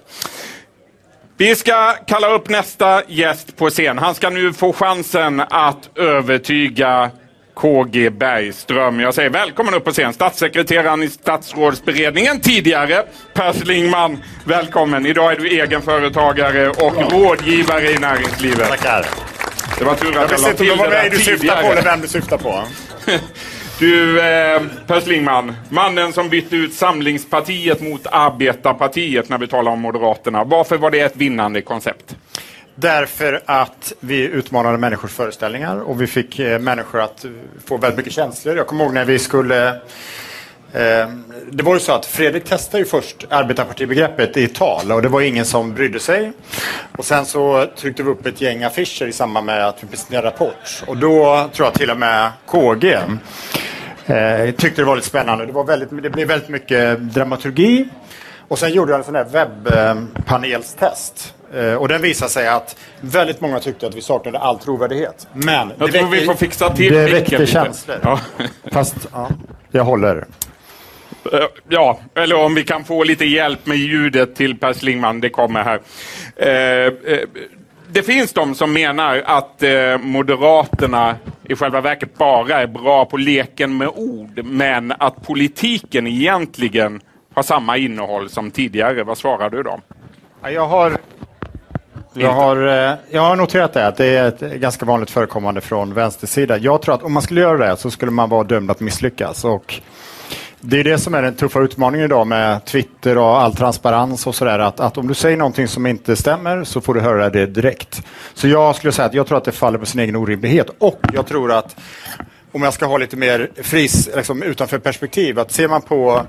Vi ska kalla upp nästa gäst på scen. Han ska nu få chansen att övertyga KG Bergström. Jag säger välkommen upp på scen. Statssekreteraren i statsrådsberedningen tidigare, Per Slingman. Välkommen. Idag är du egenföretagare och rådgivare i näringslivet. Tackar. Det var tur att jag, jag visste inte det du syftar på eller vem du syftar på. Du, eh, Per Slingman, mannen som bytte ut Samlingspartiet mot Arbetarpartiet när vi talar om Moderaterna. Varför var det ett vinnande koncept? Därför att vi utmanade människors föreställningar och vi fick eh, människor att få väldigt mycket känslor. Jag kommer ihåg när vi skulle eh, det var ju så att Fredrik testade ju först arbetarpartibegreppet i tal och det var ingen som brydde sig. Och sen så tryckte vi upp ett gäng affischer i samband med att vi presenterade rapport. Och då tror jag till och med KG Eh, tyckte det var lite spännande. Det, var väldigt, det blev väldigt mycket dramaturgi. Och sen gjorde jag en sån här webbpanelstest. Eh, och den visade sig att väldigt många tyckte att vi saknade all trovärdighet. Men Jag det tror vi får fixa till det väckte känslor. Ja. Fast, ja, jag håller. Eh, Ja, eller om vi kan få lite hjälp med ljudet till Per Schlingmann, det kommer här. Eh, det finns de som menar att Moderaterna i själva verket bara är bra på leken med ord, men att politiken egentligen har samma innehåll som tidigare. Vad svarar du dem? Ja, Jag har, jag, har, eh, jag har noterat det, att det är ett ganska vanligt förekommande från vänstersidan. Jag tror att om man skulle göra det så skulle man vara dömd att misslyckas. Och det är det som är den tuffa utmaningen idag med Twitter och all transparens och sådär. Att, att om du säger någonting som inte stämmer så får du höra det direkt. Så jag skulle säga att jag tror att det faller på sin egen orimlighet. Och jag tror att om jag ska ha lite mer fris, liksom utanför perspektiv, att ser man på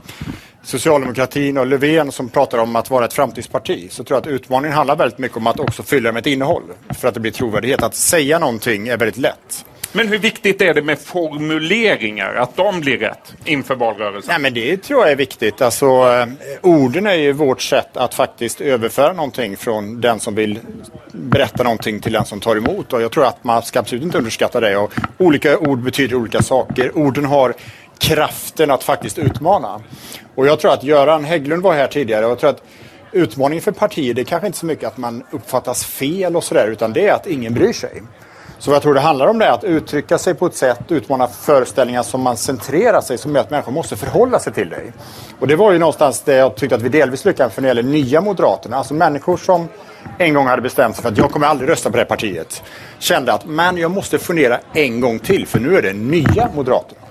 socialdemokratin och Löfven som pratar om att vara ett framtidsparti så tror jag att utmaningen handlar väldigt mycket om att också fylla med ett innehåll för att det blir trovärdighet. Att säga någonting är väldigt lätt. Men hur viktigt är det med formuleringar, att de blir rätt inför valrörelsen? Nej, men det tror jag är viktigt. Alltså, eh, orden är ju vårt sätt att faktiskt överföra någonting från den som vill berätta någonting till den som tar emot. Och jag tror att man ska absolut inte underskatta det. Och olika ord betyder olika saker. Orden har kraften att faktiskt utmana. Och jag tror att Göran Hägglund var här tidigare och jag tror att utmaningen för partier det är kanske inte så mycket att man uppfattas fel och sådär utan det är att ingen bryr sig. Så vad jag tror det handlar om det är att uttrycka sig på ett sätt, utmana föreställningar som man centrerar sig, som gör att människor måste förhålla sig till dig. Och det var ju någonstans det jag tyckte att vi delvis lyckades för när det gäller nya Moderaterna. Alltså människor som en gång hade bestämt sig för att jag kommer aldrig rösta på det här partiet. Kände att, men jag måste fundera en gång till för nu är det nya Moderaterna.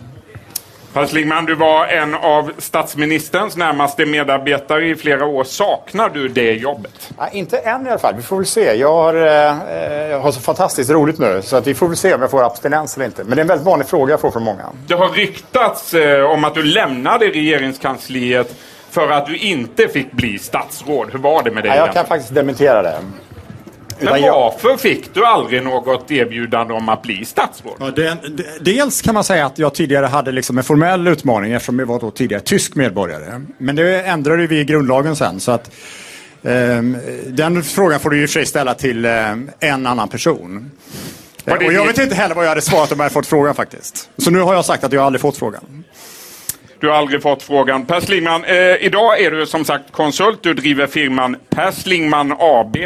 Per Schlingmann, du var en av statsministerns närmaste medarbetare i flera år. Saknar du det jobbet? Ja, inte än i alla fall. Vi får väl se. Jag har, eh, jag har så fantastiskt roligt nu så att vi får väl se om jag får abstinens eller inte. Men det är en väldigt vanlig fråga jag får från många. Det har ryktats eh, om att du lämnade regeringskansliet för att du inte fick bli statsråd. Hur var det med det? Ja, jag kan faktiskt dementera det. Men varför fick du aldrig något erbjudande om att bli statsråd? Ja, det, dels kan man säga att jag tidigare hade liksom en formell utmaning eftersom jag var då tidigare tysk medborgare. Men det ändrade vi i grundlagen sen. Så att, ehm, den frågan får du och för sig ställa till ehm, en annan person. Det och jag vet inte heller vad jag hade svarat om jag hade fått frågan faktiskt. Så nu har jag sagt att jag aldrig fått frågan. Du har aldrig fått frågan. Per Schlingmann, eh, idag är du som sagt konsult. Du driver firman Per Schlingmann AB.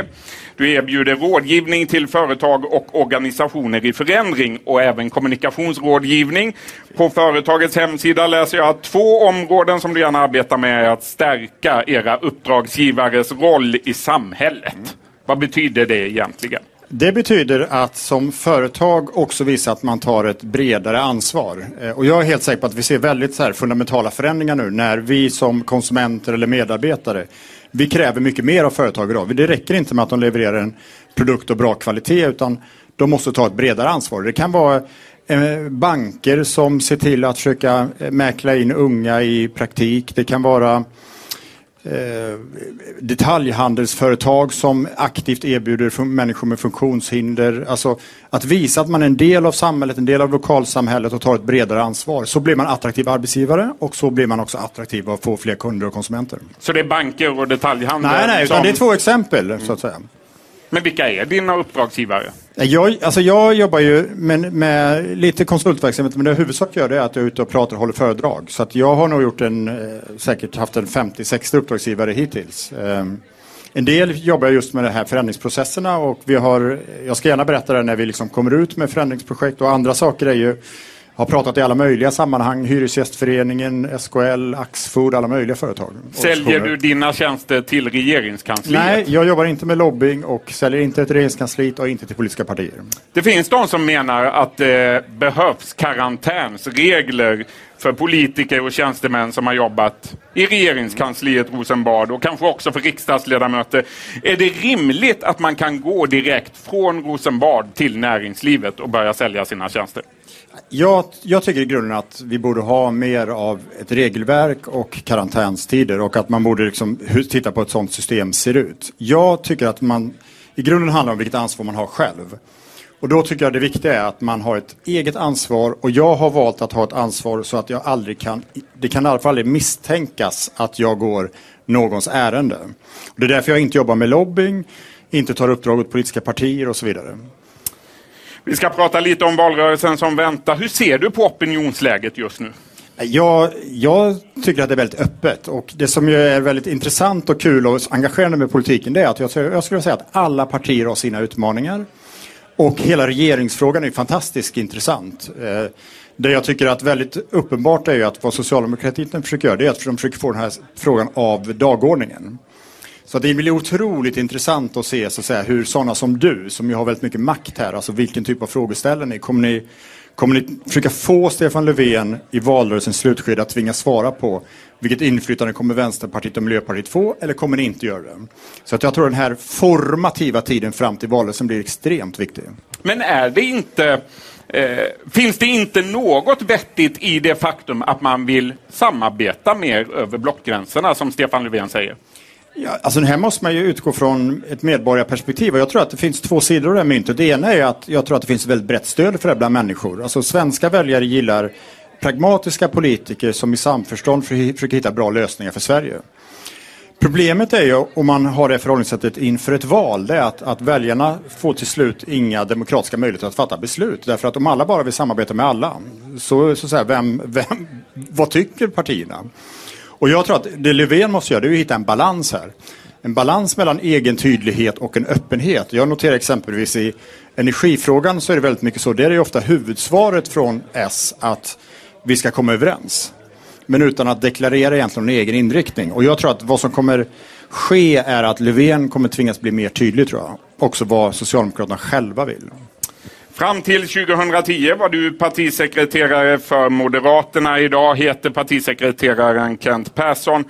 Du erbjuder rådgivning till företag och organisationer i förändring och även kommunikationsrådgivning. På företagets hemsida läser jag att två områden som du gärna arbetar med är att stärka era uppdragsgivares roll i samhället. Vad betyder det egentligen? Det betyder att som företag också visa att man tar ett bredare ansvar. Eh, och jag är helt säker på att vi ser väldigt så här fundamentala förändringar nu när vi som konsumenter eller medarbetare vi kräver mycket mer av företag idag. Det räcker inte med att de levererar en produkt och bra kvalitet utan de måste ta ett bredare ansvar. Det kan vara eh, banker som ser till att försöka eh, mäkla in unga i praktik. Det kan vara detaljhandelsföretag som aktivt erbjuder människor med funktionshinder. Alltså att visa att man är en del av samhället, en del av lokalsamhället och tar ett bredare ansvar. Så blir man attraktiv arbetsgivare och så blir man också attraktiv och får fler kunder och konsumenter. Så det är banker och detaljhandel? Nej, nej, utan som- det är två exempel så att säga. Men vilka är dina uppdragsgivare? Jag, alltså jag jobbar ju med, med lite konsultverksamhet men det jag huvudsak gör det är att jag är ute och pratar och håller föredrag. Så att jag har nog gjort en, eh, säkert haft en 50-60 uppdragsgivare hittills. Ehm, en del jobbar just med de här förändringsprocesserna och vi har, jag ska gärna berätta det när vi liksom kommer ut med förändringsprojekt och andra saker är ju har pratat i alla möjliga sammanhang, Hyresgästföreningen, SKL, Axfood, alla möjliga företag. Säljer du dina tjänster till regeringskansliet? Nej, jag jobbar inte med lobbying och säljer inte till regeringskansliet och inte till politiska partier. Det finns de som menar att det behövs karantänsregler för politiker och tjänstemän som har jobbat i regeringskansliet Rosenbad och kanske också för riksdagsledamöter. Är det rimligt att man kan gå direkt från Rosenbad till näringslivet och börja sälja sina tjänster? Jag, jag tycker i grunden att vi borde ha mer av ett regelverk och karantänstider och att man borde liksom titta på hur ett sådant system ser ut. Jag tycker att man i grunden handlar om vilket ansvar man har själv. Och då tycker jag det viktiga är att man har ett eget ansvar och jag har valt att ha ett ansvar så att jag aldrig kan, det kan i alla fall aldrig misstänkas att jag går någons ärende. Och det är därför jag inte jobbar med lobbying, inte tar uppdrag åt politiska partier och så vidare. Vi ska prata lite om valrörelsen som väntar. Hur ser du på opinionsläget just nu? Jag, jag, tycker att det är väldigt öppet och det som är väldigt intressant och kul och engagerande med politiken det är att jag, jag skulle säga att alla partier har sina utmaningar. Och hela regeringsfrågan är fantastiskt intressant. Eh, det jag tycker att väldigt uppenbart är ju att vad socialdemokratin försöker göra det är att de försöker få den här frågan av dagordningen. Så det blir otroligt intressant att se så att säga, hur sådana som du, som ju har väldigt mycket makt här, alltså vilken typ av frågeställare ni kommer ni Kommer ni försöka få Stefan Löfven i valrörelsens slutskede att tvingas svara på vilket inflytande kommer Vänsterpartiet och Miljöpartiet få eller kommer ni inte göra det? Så att jag tror den här formativa tiden fram till valrörelsen blir extremt viktig. Men är det inte Eh, finns det inte något vettigt i det faktum att man vill samarbeta mer över blockgränserna, som Stefan Löfven säger? Ja, alltså här måste man ju utgå från ett medborgarperspektiv och jag tror att det finns två sidor av det här myntet. Det ena är att jag tror att det finns väldigt brett stöd för det bland människor. Alltså svenska väljare gillar pragmatiska politiker som i samförstånd försöker hitta bra lösningar för Sverige. Problemet är ju, om man har det förhållningssättet inför ett val, det är att, att väljarna får till slut inga demokratiska möjligheter att fatta beslut. Därför att om alla bara vill samarbeta med alla, så, så, så vem, vem, vad tycker partierna? Och jag tror att det Löfven måste göra det är att hitta en balans här. En balans mellan egen tydlighet och en öppenhet. Jag noterar exempelvis i energifrågan så är det väldigt mycket så. Där är ofta huvudsvaret från S att vi ska komma överens. Men utan att deklarera egentligen en egen inriktning. Och jag tror att vad som kommer ske är att Löfven kommer tvingas bli mer tydlig tror jag. Också vad Socialdemokraterna själva vill. Fram till 2010 var du partisekreterare för Moderaterna. Idag heter partisekreteraren Kent Persson.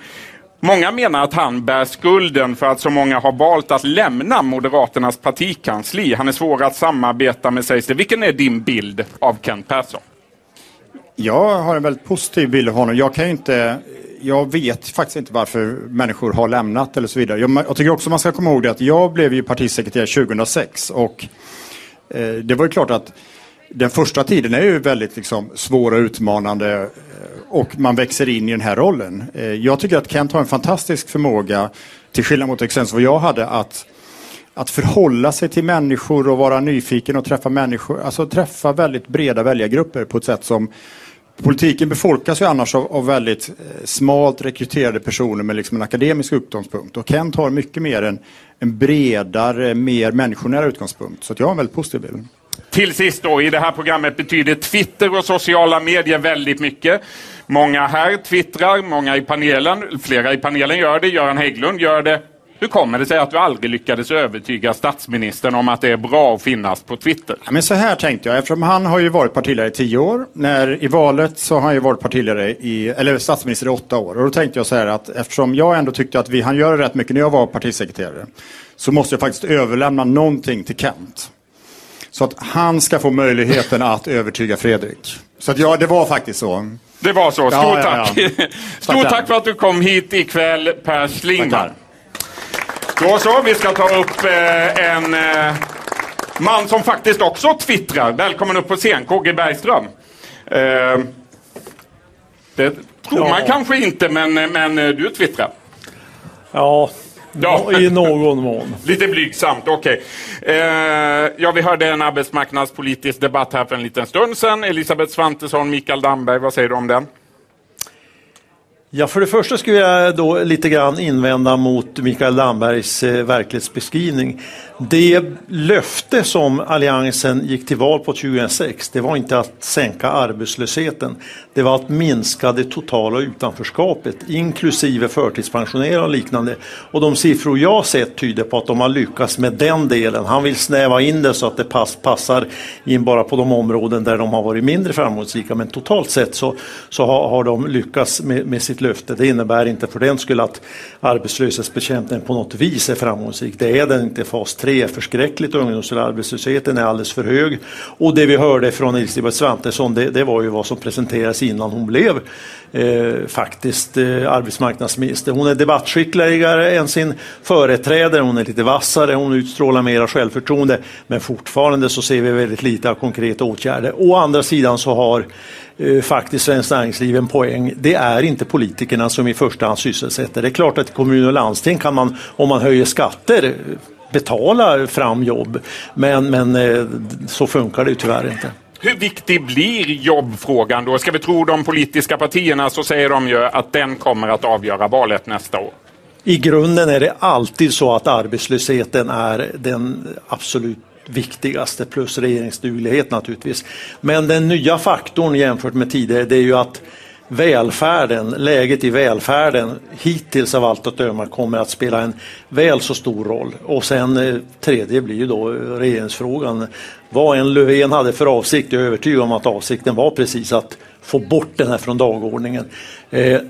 Många menar att han bär skulden för att så många har valt att lämna Moderaternas partikansli. Han är svår att samarbeta med sägs det. Vilken är din bild av Kent Persson? Jag har en väldigt positiv bild av honom. Jag kan inte jag vet faktiskt inte varför människor har lämnat eller så vidare. Jag, jag tycker också man ska komma ihåg det att jag blev ju partisekreterare 2006 och Eh, det var ju klart att den första tiden är ju väldigt liksom, svår och utmanande eh, och man växer in i den här rollen. Eh, jag tycker att Kent har en fantastisk förmåga, till skillnad mot exempelvis vad jag hade, att, att förhålla sig till människor och vara nyfiken och träffa människor, alltså träffa väldigt breda väljargrupper på ett sätt som Politiken befolkas ju annars av, av väldigt eh, smalt rekryterade personer med liksom en akademisk utgångspunkt och Kent har mycket mer en, en bredare, mer människonära utgångspunkt. Så jag har en väldigt positiv bild. Till sist då, i det här programmet betyder Twitter och sociala medier väldigt mycket. Många här twittrar, många i panelen, flera i panelen gör det, Göran Hägglund gör det. Hur kommer det sig att du aldrig lyckades övertyga statsministern om att det är bra att finnas på Twitter? Ja, men så här tänkte jag, eftersom han har ju varit partiledare i tio år. När, I valet så har han ju varit partiledare i, eller statsminister i åtta år. Och då tänkte jag så här att eftersom jag ändå tyckte att vi han gör rätt mycket när jag var partisekreterare. Så måste jag faktiskt överlämna någonting till Kent. Så att han ska få möjligheten att övertyga Fredrik. Så att ja, det var faktiskt så. Det var så. Stort ja, tack. Ja, ja. Stort tack för att du kom hit ikväll, Per Schlingman. Då så, vi ska ta upp eh, en eh, man som faktiskt också twittrar. Välkommen upp på scen, KG Bergström. Eh, det tror ja. man kanske inte, men, men eh, du twittrar. Ja, Ja. I någon mån. Lite blygsamt, okej. Okay. Eh, ja, vi hörde en arbetsmarknadspolitisk debatt här för en liten stund sedan. Elisabeth Svantesson, Mikael Damberg, vad säger du om den? Ja, för det första skulle jag då lite grann invända mot Mikael Dambergs eh, verklighetsbeskrivning. Det löfte som Alliansen gick till val på 2006, det var inte att sänka arbetslösheten. Det var att minska det totala utanförskapet, inklusive förtidspensionering och liknande. Och de siffror jag sett tyder på att de har lyckats med den delen. Han vill snäva in det så att det pass, passar in bara på de områden där de har varit mindre framgångsrika. Men totalt sett så, så har, har de lyckats med, med sitt sitt löfte. Det innebär inte för den skull att arbetslöshetsbekämpningen på något vis är framgångsrik. Det är den inte. Fas 3 är förskräckligt. Ungdomsarbetslösheten är alldeles för hög. Och det vi hörde från Elisabeth Svantesson det, det var ju vad som presenterades innan hon blev eh, faktiskt eh, arbetsmarknadsminister. Hon är debattskickligare än sin företrädare. Hon är lite vassare. Hon utstrålar mera självförtroende. Men fortfarande så ser vi väldigt lite av konkreta åtgärder. Å andra sidan så har faktiskt Svenskt Näringsliv en poäng. Det är inte politikerna som i första hand sysselsätter. Det är klart att i kommun och landsting kan man, om man höjer skatter, betala fram jobb. Men, men eh, så funkar det ju tyvärr inte. Hur viktig blir jobbfrågan då? Ska vi tro de politiska partierna så säger de ju att den kommer att avgöra valet nästa år. I grunden är det alltid så att arbetslösheten är den absolut viktigaste plus regeringsduglighet naturligtvis. Men den nya faktorn jämfört med tidigare det är ju att välfärden, läget i välfärden hittills av allt att döma kommer att spela en väl så stor roll. Och sen eh, tredje blir ju då eh, regeringsfrågan. Vad en Löfven hade för avsikt, jag är övertygad om att avsikten var precis att få bort den här från dagordningen. Eh,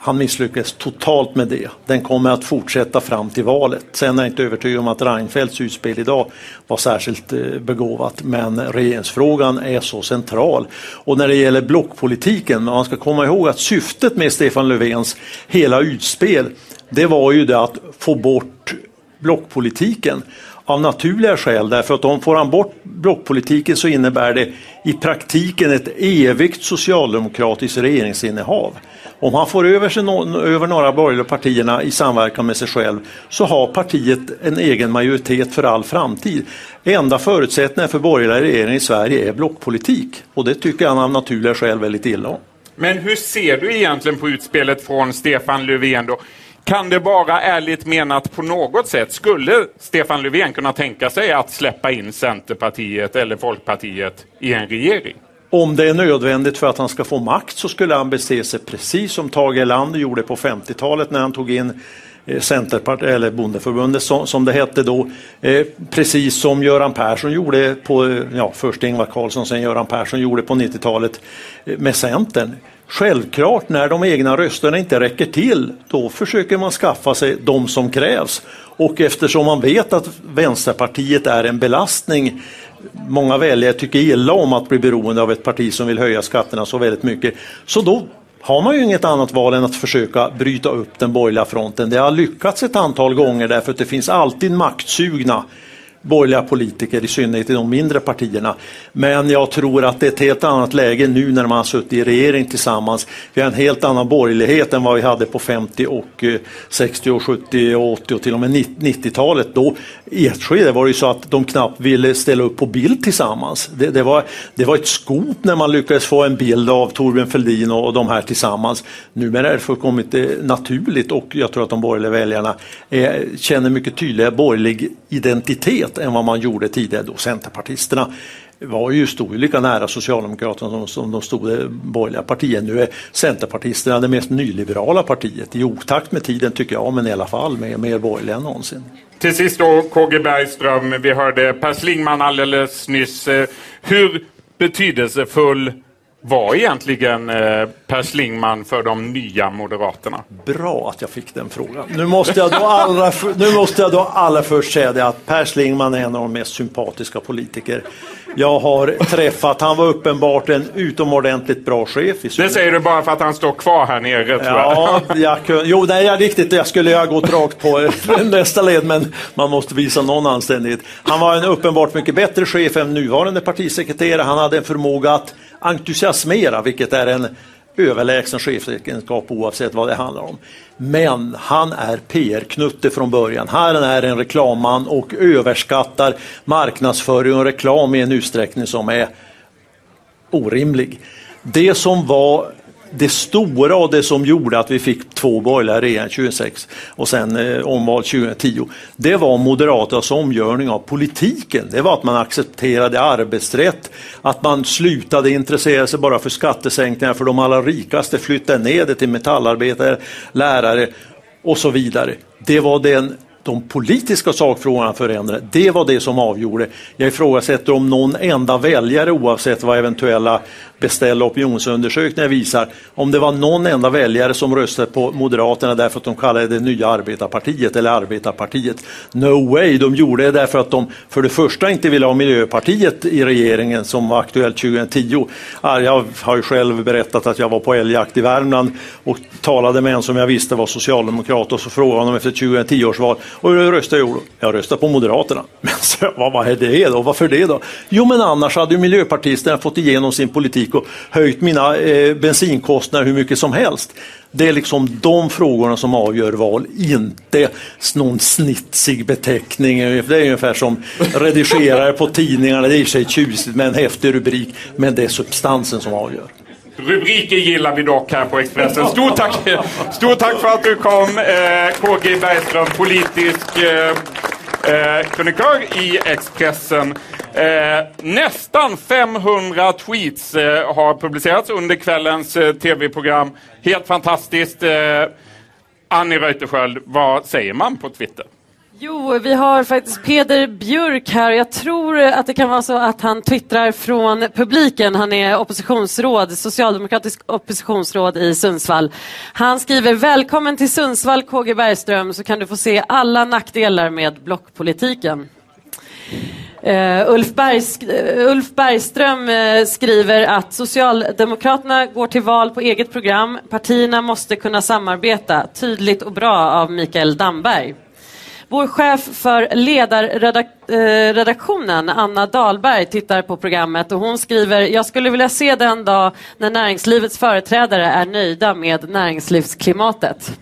han misslyckades totalt med det. Den kommer att fortsätta fram till valet. Sen är jag inte övertygad om att Reinfeldts utspel idag var särskilt eh, begåvat. Men regeringsfrågan är så central. Och när det gäller blockpolitiken, man ska komma ihåg att syftet med Stefan Löfvens hela utspel, det var ju det att få bort blockpolitiken av naturliga skäl därför att om får han bort blockpolitiken så innebär det i praktiken ett evigt socialdemokratiskt regeringsinnehav. Om han får över, sig no över några borgerliga partierna i samverkan med sig själv så har partiet en egen majoritet för all framtid. Enda förutsättningen för borgerliga regeringar i Sverige är blockpolitik och det tycker han av naturliga skäl väldigt illa om. Men hur ser du egentligen på utspelet från Stefan Löfven då? Kan det vara ärligt menat på något sätt? Skulle Stefan Löfven kunna tänka sig att släppa in Centerpartiet eller Folkpartiet i en regering? Om det är nödvändigt för att han ska få makt så skulle han bete sig precis som Tage Erlander gjorde på 50-talet när han tog in eh, Centerpartiet, eller Bondeförbundet som, som det hette då. Eh, precis som Göran Persson gjorde på, ja först Ingvar Carlsson, sen Göran Persson gjorde på 90-talet eh, med Centern. Självklart när de egna rösterna inte räcker till, då försöker man skaffa sig de som krävs. Och eftersom man vet att Vänsterpartiet är en belastning många väljare tycker illa om att bli beroende av ett parti som vill höja skatterna så väldigt mycket. Så då har man ju inget annat val än att försöka bryta upp den borgerliga fronten. Det har lyckats ett antal gånger därför att det finns alltid maktsugna borgerliga politiker, i synnerhet i de mindre partierna. Men jag tror att det är ett helt annat läge nu när man har suttit i regering tillsammans. Vi har en helt annan borgerlighet än vad vi hade på 50 och eh, 60 och 70 och 80 och till och med 90-talet. Då i ett skede var det ju så att de knappt ville ställa upp på bild tillsammans. Det, det, var, det var ett skop när man lyckades få en bild av Torbjörn Fälldin och, och de här tillsammans. Numera är det fullkomligt eh, naturligt och jag tror att de borgerliga väljarna eh, känner mycket tydligare borgerlig identitet än vad man gjorde tidigare då. Centerpartisterna var ju, stod ju lika nära Socialdemokraterna som, som de stod borgerliga partier. Nu är Centerpartisterna det mest nyliberala partiet i otakt med tiden tycker jag, men i alla fall mer, mer borgerliga än någonsin. Till sist då KG Bergström, vi hörde Per Slingman alldeles nyss. Eh, hur betydelsefull var egentligen eh, Per Slingman för de nya Moderaterna? Bra att jag fick den frågan. Nu måste jag då allra, nu måste jag då allra först säga det att Per Slingman är en av de mest sympatiska politiker jag har träffat. Han var uppenbart en utomordentligt bra chef. Det säger du bara för att han står kvar här nere tror ja, jag. jag kunde, jo, nej, jag, riktigt. Jag skulle ha gått rakt på nästa led, men man måste visa någon anständighet. Han var en uppenbart mycket bättre chef än nuvarande partisekreterare. Han hade en förmåga att entusiasmera, vilket är en överlägsen chefsegenskap oavsett vad det handlar om. Men han är PR-knutte från början. Han är en reklamman och överskattar marknadsföring och reklam i en utsträckning som är orimlig. Det som var det stora och det som gjorde att vi fick två borgerliga regeringar 2006 och sen eh, omval 2010, det var Moderaternas omgörning av politiken. Det var att man accepterade arbetsrätt, att man slutade intressera sig bara för skattesänkningar för de allra rikaste, flyttade ner det till metallarbetare, lärare och så vidare. Det var den de politiska sakfrågorna förändrade. Det var det som avgjorde. Jag ifrågasätter om någon enda väljare oavsett vad eventuella beställda opinionsundersökningar visar, om det var någon enda väljare som röstade på Moderaterna därför att de kallade det nya arbetarpartiet eller arbetarpartiet. No way, de gjorde det därför att de för det första inte ville ha Miljöpartiet i regeringen som var aktuellt 2010. Jag har ju själv berättat att jag var på älgjakt i Värmland och talade med en som jag visste var socialdemokrat och så frågade honom efter 2010 års val och hur röstade jag? Jag röstade på Moderaterna. Men så, vad, vad är det då? Varför det då? Jo men annars hade ju miljöpartisterna fått igenom sin politik och höjt mina eh, bensinkostnader hur mycket som helst. Det är liksom de frågorna som avgör val, inte någon snitsig beteckning. Det är ungefär som redigerare på tidningarna, det är i sig tjusigt med en häftig rubrik, men det är substansen som avgör. Rubriker gillar vi dock här på Expressen. Stort tack, stort tack för att du kom, eh, KG Bergström, politisk eh, kronikör krönikör i Expressen. Eh, nästan 500 tweets eh, har publicerats under kvällens eh, tv-program. Helt fantastiskt. Eh, Annie Reuterskiöld, vad säger man på Twitter? Jo, vi har faktiskt Peder Björk här. Jag tror att det kan vara så att han twittrar från publiken. Han är oppositionsråd, socialdemokratisk oppositionsråd i Sundsvall. Han skriver Välkommen till Sundsvall KG Bergström så kan du få se alla nackdelar med blockpolitiken. Uh, Ulf, Bergs, uh, Ulf, Bergström uh, skriver att Socialdemokraterna går till val på eget program. Partierna måste kunna samarbeta. Tydligt och bra av Mikael Damberg. Vår chef för ledarredaktionen, Anna Dahlberg, tittar på programmet och hon skriver Jag skulle vilja se den dag när näringslivets företrädare är nöjda med näringslivsklimatet.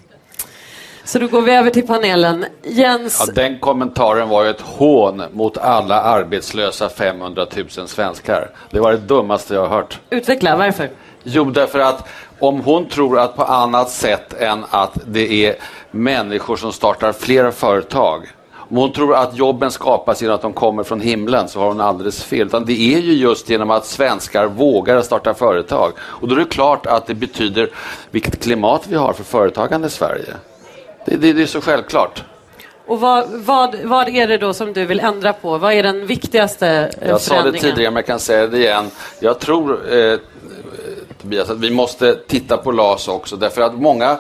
Så då går vi över till panelen. Jens... Ja, den kommentaren var ju ett hån mot alla arbetslösa 500 000 svenskar. Det var det dummaste jag har hört. Utveckla, varför? Jo, därför att om hon tror att på annat sätt än att det är människor som startar flera företag om hon tror att jobben skapas genom att de kommer från himlen så har hon alldeles fel. Utan det är ju just genom att svenskar vågar starta företag. Och då är det klart att det betyder vilket klimat vi har för företagande i Sverige. Det, det, det är så självklart. Och vad, vad, vad är det då som du vill ändra på? Vad är den viktigaste eh, Jag sa det tidigare, men jag kan säga det igen. Jag tror, eh, Tobias, att vi måste titta på LAS också, därför att många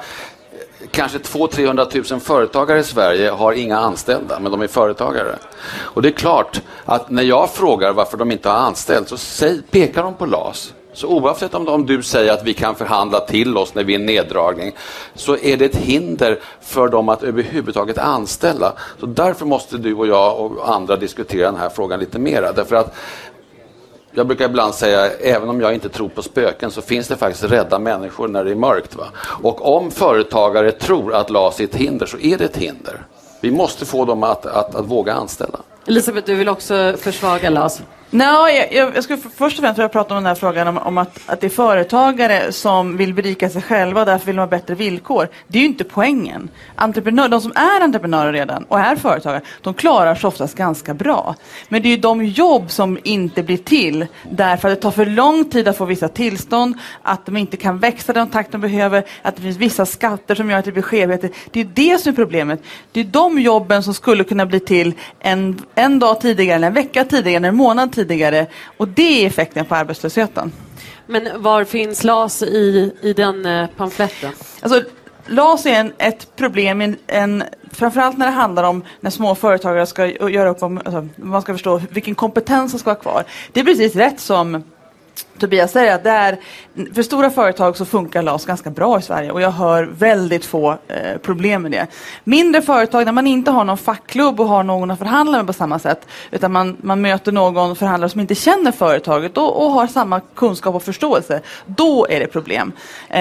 kanske 200-300 000 företagare i Sverige har inga anställda, men de är företagare. Och det är klart att när jag frågar varför de inte har anställt så säg, pekar de på LAS. Så oavsett om, om du säger att vi kan förhandla till oss när vi är en neddragning så är det ett hinder för dem att överhuvudtaget anställa. Så därför måste du och jag och andra diskutera den här frågan lite mera. Därför att jag brukar ibland säga, även om jag inte tror på spöken så finns det faktiskt rädda människor när det är mörkt. Va? Och om företagare tror att LAS är ett hinder så är det ett hinder. Vi måste få dem att, att, att våga anställa. Elisabeth, du vill också försvaga LAS? Nej, jag, jag skulle först och främst vilja prata om den här frågan om, om att, att det är företagare som vill berika sig själva och därför vill de ha bättre villkor. Det är ju inte poängen. Entreprenör, de som är entreprenörer redan och är företagare, de klarar sig oftast ganska bra. Men det är ju de jobb som inte blir till därför att det tar för lång tid att få vissa tillstånd, att de inte kan växa den takt de behöver, att det finns vissa skatter som gör att det blir skevheter. Det är det som är problemet. Det är de jobben som skulle kunna bli till en, en dag tidigare, en vecka tidigare, en månad tidigare och det är effekten på arbetslösheten. Men var finns LAS i, i den eh, pamfletten? Alltså, LAS är en, ett problem, en, en, framförallt när det handlar om när små företagare ska göra upp om, alltså, man ska förstå vilken kompetens som ska vara kvar. Det är precis rätt som Tobias säger att det är, för stora företag så funkar LAS ganska bra i Sverige och jag hör väldigt få eh, problem med det. Mindre företag där man inte har någon fackklubb och har någon att förhandla med på samma sätt utan man, man möter någon förhandlare som inte känner företaget och, och har samma kunskap och förståelse. Då är det problem. Eh,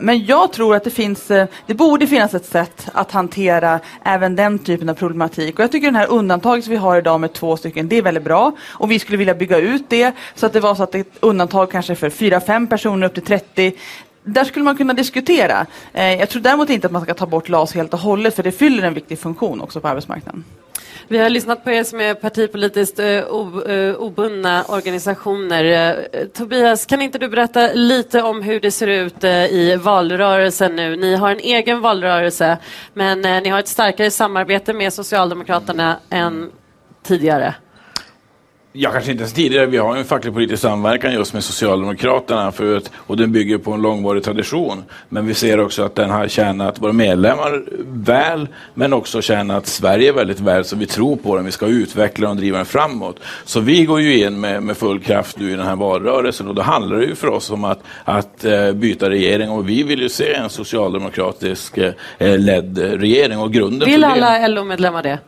men jag tror att det finns, eh, det borde finnas ett sätt att hantera även den typen av problematik och jag tycker den här undantaget som vi har idag med två stycken, det är väldigt bra och vi skulle vilja bygga ut det så att det var så att det undantag kanske för 4-5 personer upp till 30 där skulle man kunna diskutera. Eh, jag tror däremot inte att man ska ta bort LAS helt och hållet för det fyller en viktig funktion också på arbetsmarknaden. Vi har lyssnat på er som är partipolitiskt eh, eh, obundna organisationer. Tobias, kan inte du berätta lite om hur det ser ut i valrörelsen nu? Ni har en egen valrörelse, men ni har ett starkare samarbete med Socialdemokraterna än tidigare. Ja, kanske inte ens tidigare. Vi har en facklig politisk samverkan just med Socialdemokraterna förut och den bygger på en långvarig tradition. Men vi ser också att den har tjänat våra medlemmar väl, men också tjänat Sverige väldigt väl, så vi tror på den. Vi ska utveckla och driva den framåt. Så vi går ju in med, med full kraft nu i den här valrörelsen och då handlar det ju för oss om att, att uh, byta regering och vi vill ju se en socialdemokratisk uh, ledd regering och grunden Vill alla LO-medlemmar det?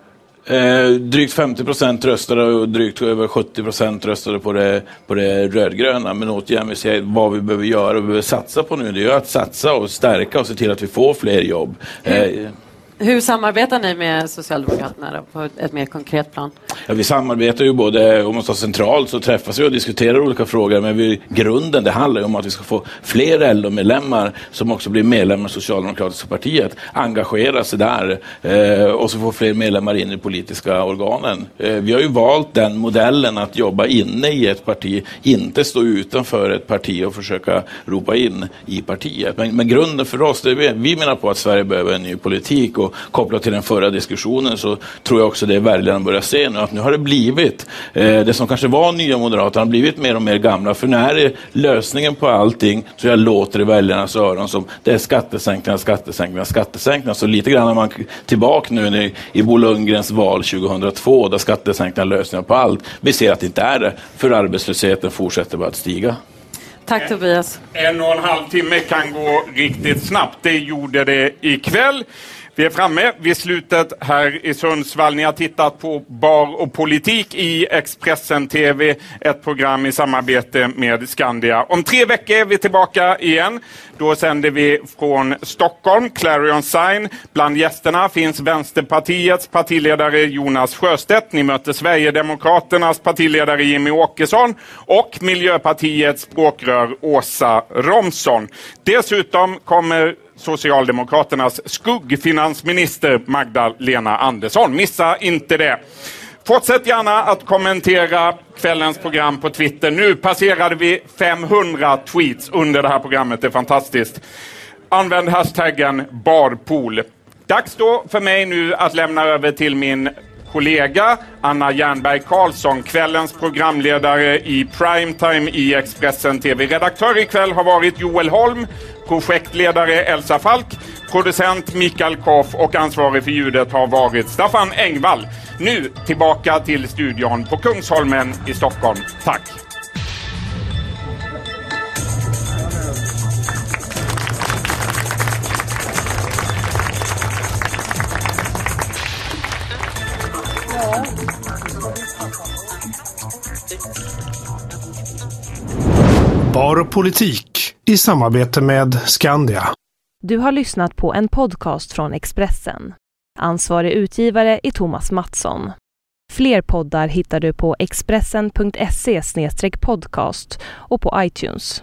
Eh, drygt 50 procent röstade och drygt över 70 procent röstade på det, på det rödgröna. Men återigen, vi ser vad vi behöver göra och behöver satsa på nu. Det är att satsa och stärka och se till att vi får fler jobb. Eh, hur samarbetar ni med Socialdemokraterna då, på ett mer konkret plan? Ja, vi samarbetar ju både, om man tar centralt så träffas vi och diskuterar olika frågor men vi, grunden det handlar ju om att vi ska få fler LO-medlemmar som också blir medlemmar i Socialdemokratiska partiet, engagera sig där eh, och så få fler medlemmar in i de politiska organen. Eh, vi har ju valt den modellen att jobba inne i ett parti, inte stå utanför ett parti och försöka ropa in i partiet. Men, men grunden för oss, det är, vi menar på att Sverige behöver en ny politik och kopplat till den förra diskussionen så tror jag också det är väljarna börjar se nu att nu har det blivit eh, det som kanske var nya moderater har blivit mer och mer gamla för nu är lösningen på allting så jag låter i väljarnas öron som det är skattesänkningar, skattesänkningar, skattesänkningar. Så lite grann är man tillbaka nu i, i Bo Lundgrens val 2002 där skattesänkningar är lösningen på allt. Vi ser att det inte är det för arbetslösheten fortsätter bara att stiga. Tack Tobias. En och en halv timme kan gå riktigt snabbt. Det gjorde det ikväll. Vi är framme vid slutet här i Sundsvall. Ni har tittat på Bar och politik i Expressen TV, ett program i samarbete med Skandia. Om tre veckor är vi tillbaka igen. Då sänder vi från Stockholm, Clarion Sign. Bland gästerna finns Vänsterpartiets partiledare Jonas Sjöstedt. Ni möter Sverigedemokraternas partiledare Jimmy Åkesson och Miljöpartiets språkrör Åsa Romson. Dessutom kommer Socialdemokraternas skuggfinansminister Magdalena Andersson. Missa inte det. Fortsätt gärna att kommentera kvällens program på Twitter. Nu passerade vi 500 tweets under det här programmet. Det är fantastiskt. Använd hashtaggen barpool. Dags då för mig nu att lämna över till min kollega Anna Jernberg Karlsson, kvällens programledare i Primetime i Expressen TV. Redaktör ikväll har varit Joel Holm, projektledare Elsa Falk, producent Mikael Koff och ansvarig för ljudet har varit Staffan Engvall. Nu tillbaka till studion på Kungsholmen i Stockholm. Tack! Bar och politik i samarbete med Skandia. Du har lyssnat på en podcast från Expressen. Ansvarig utgivare är Thomas Mattsson. Fler poddar hittar du på expressen.se podcast och på iTunes.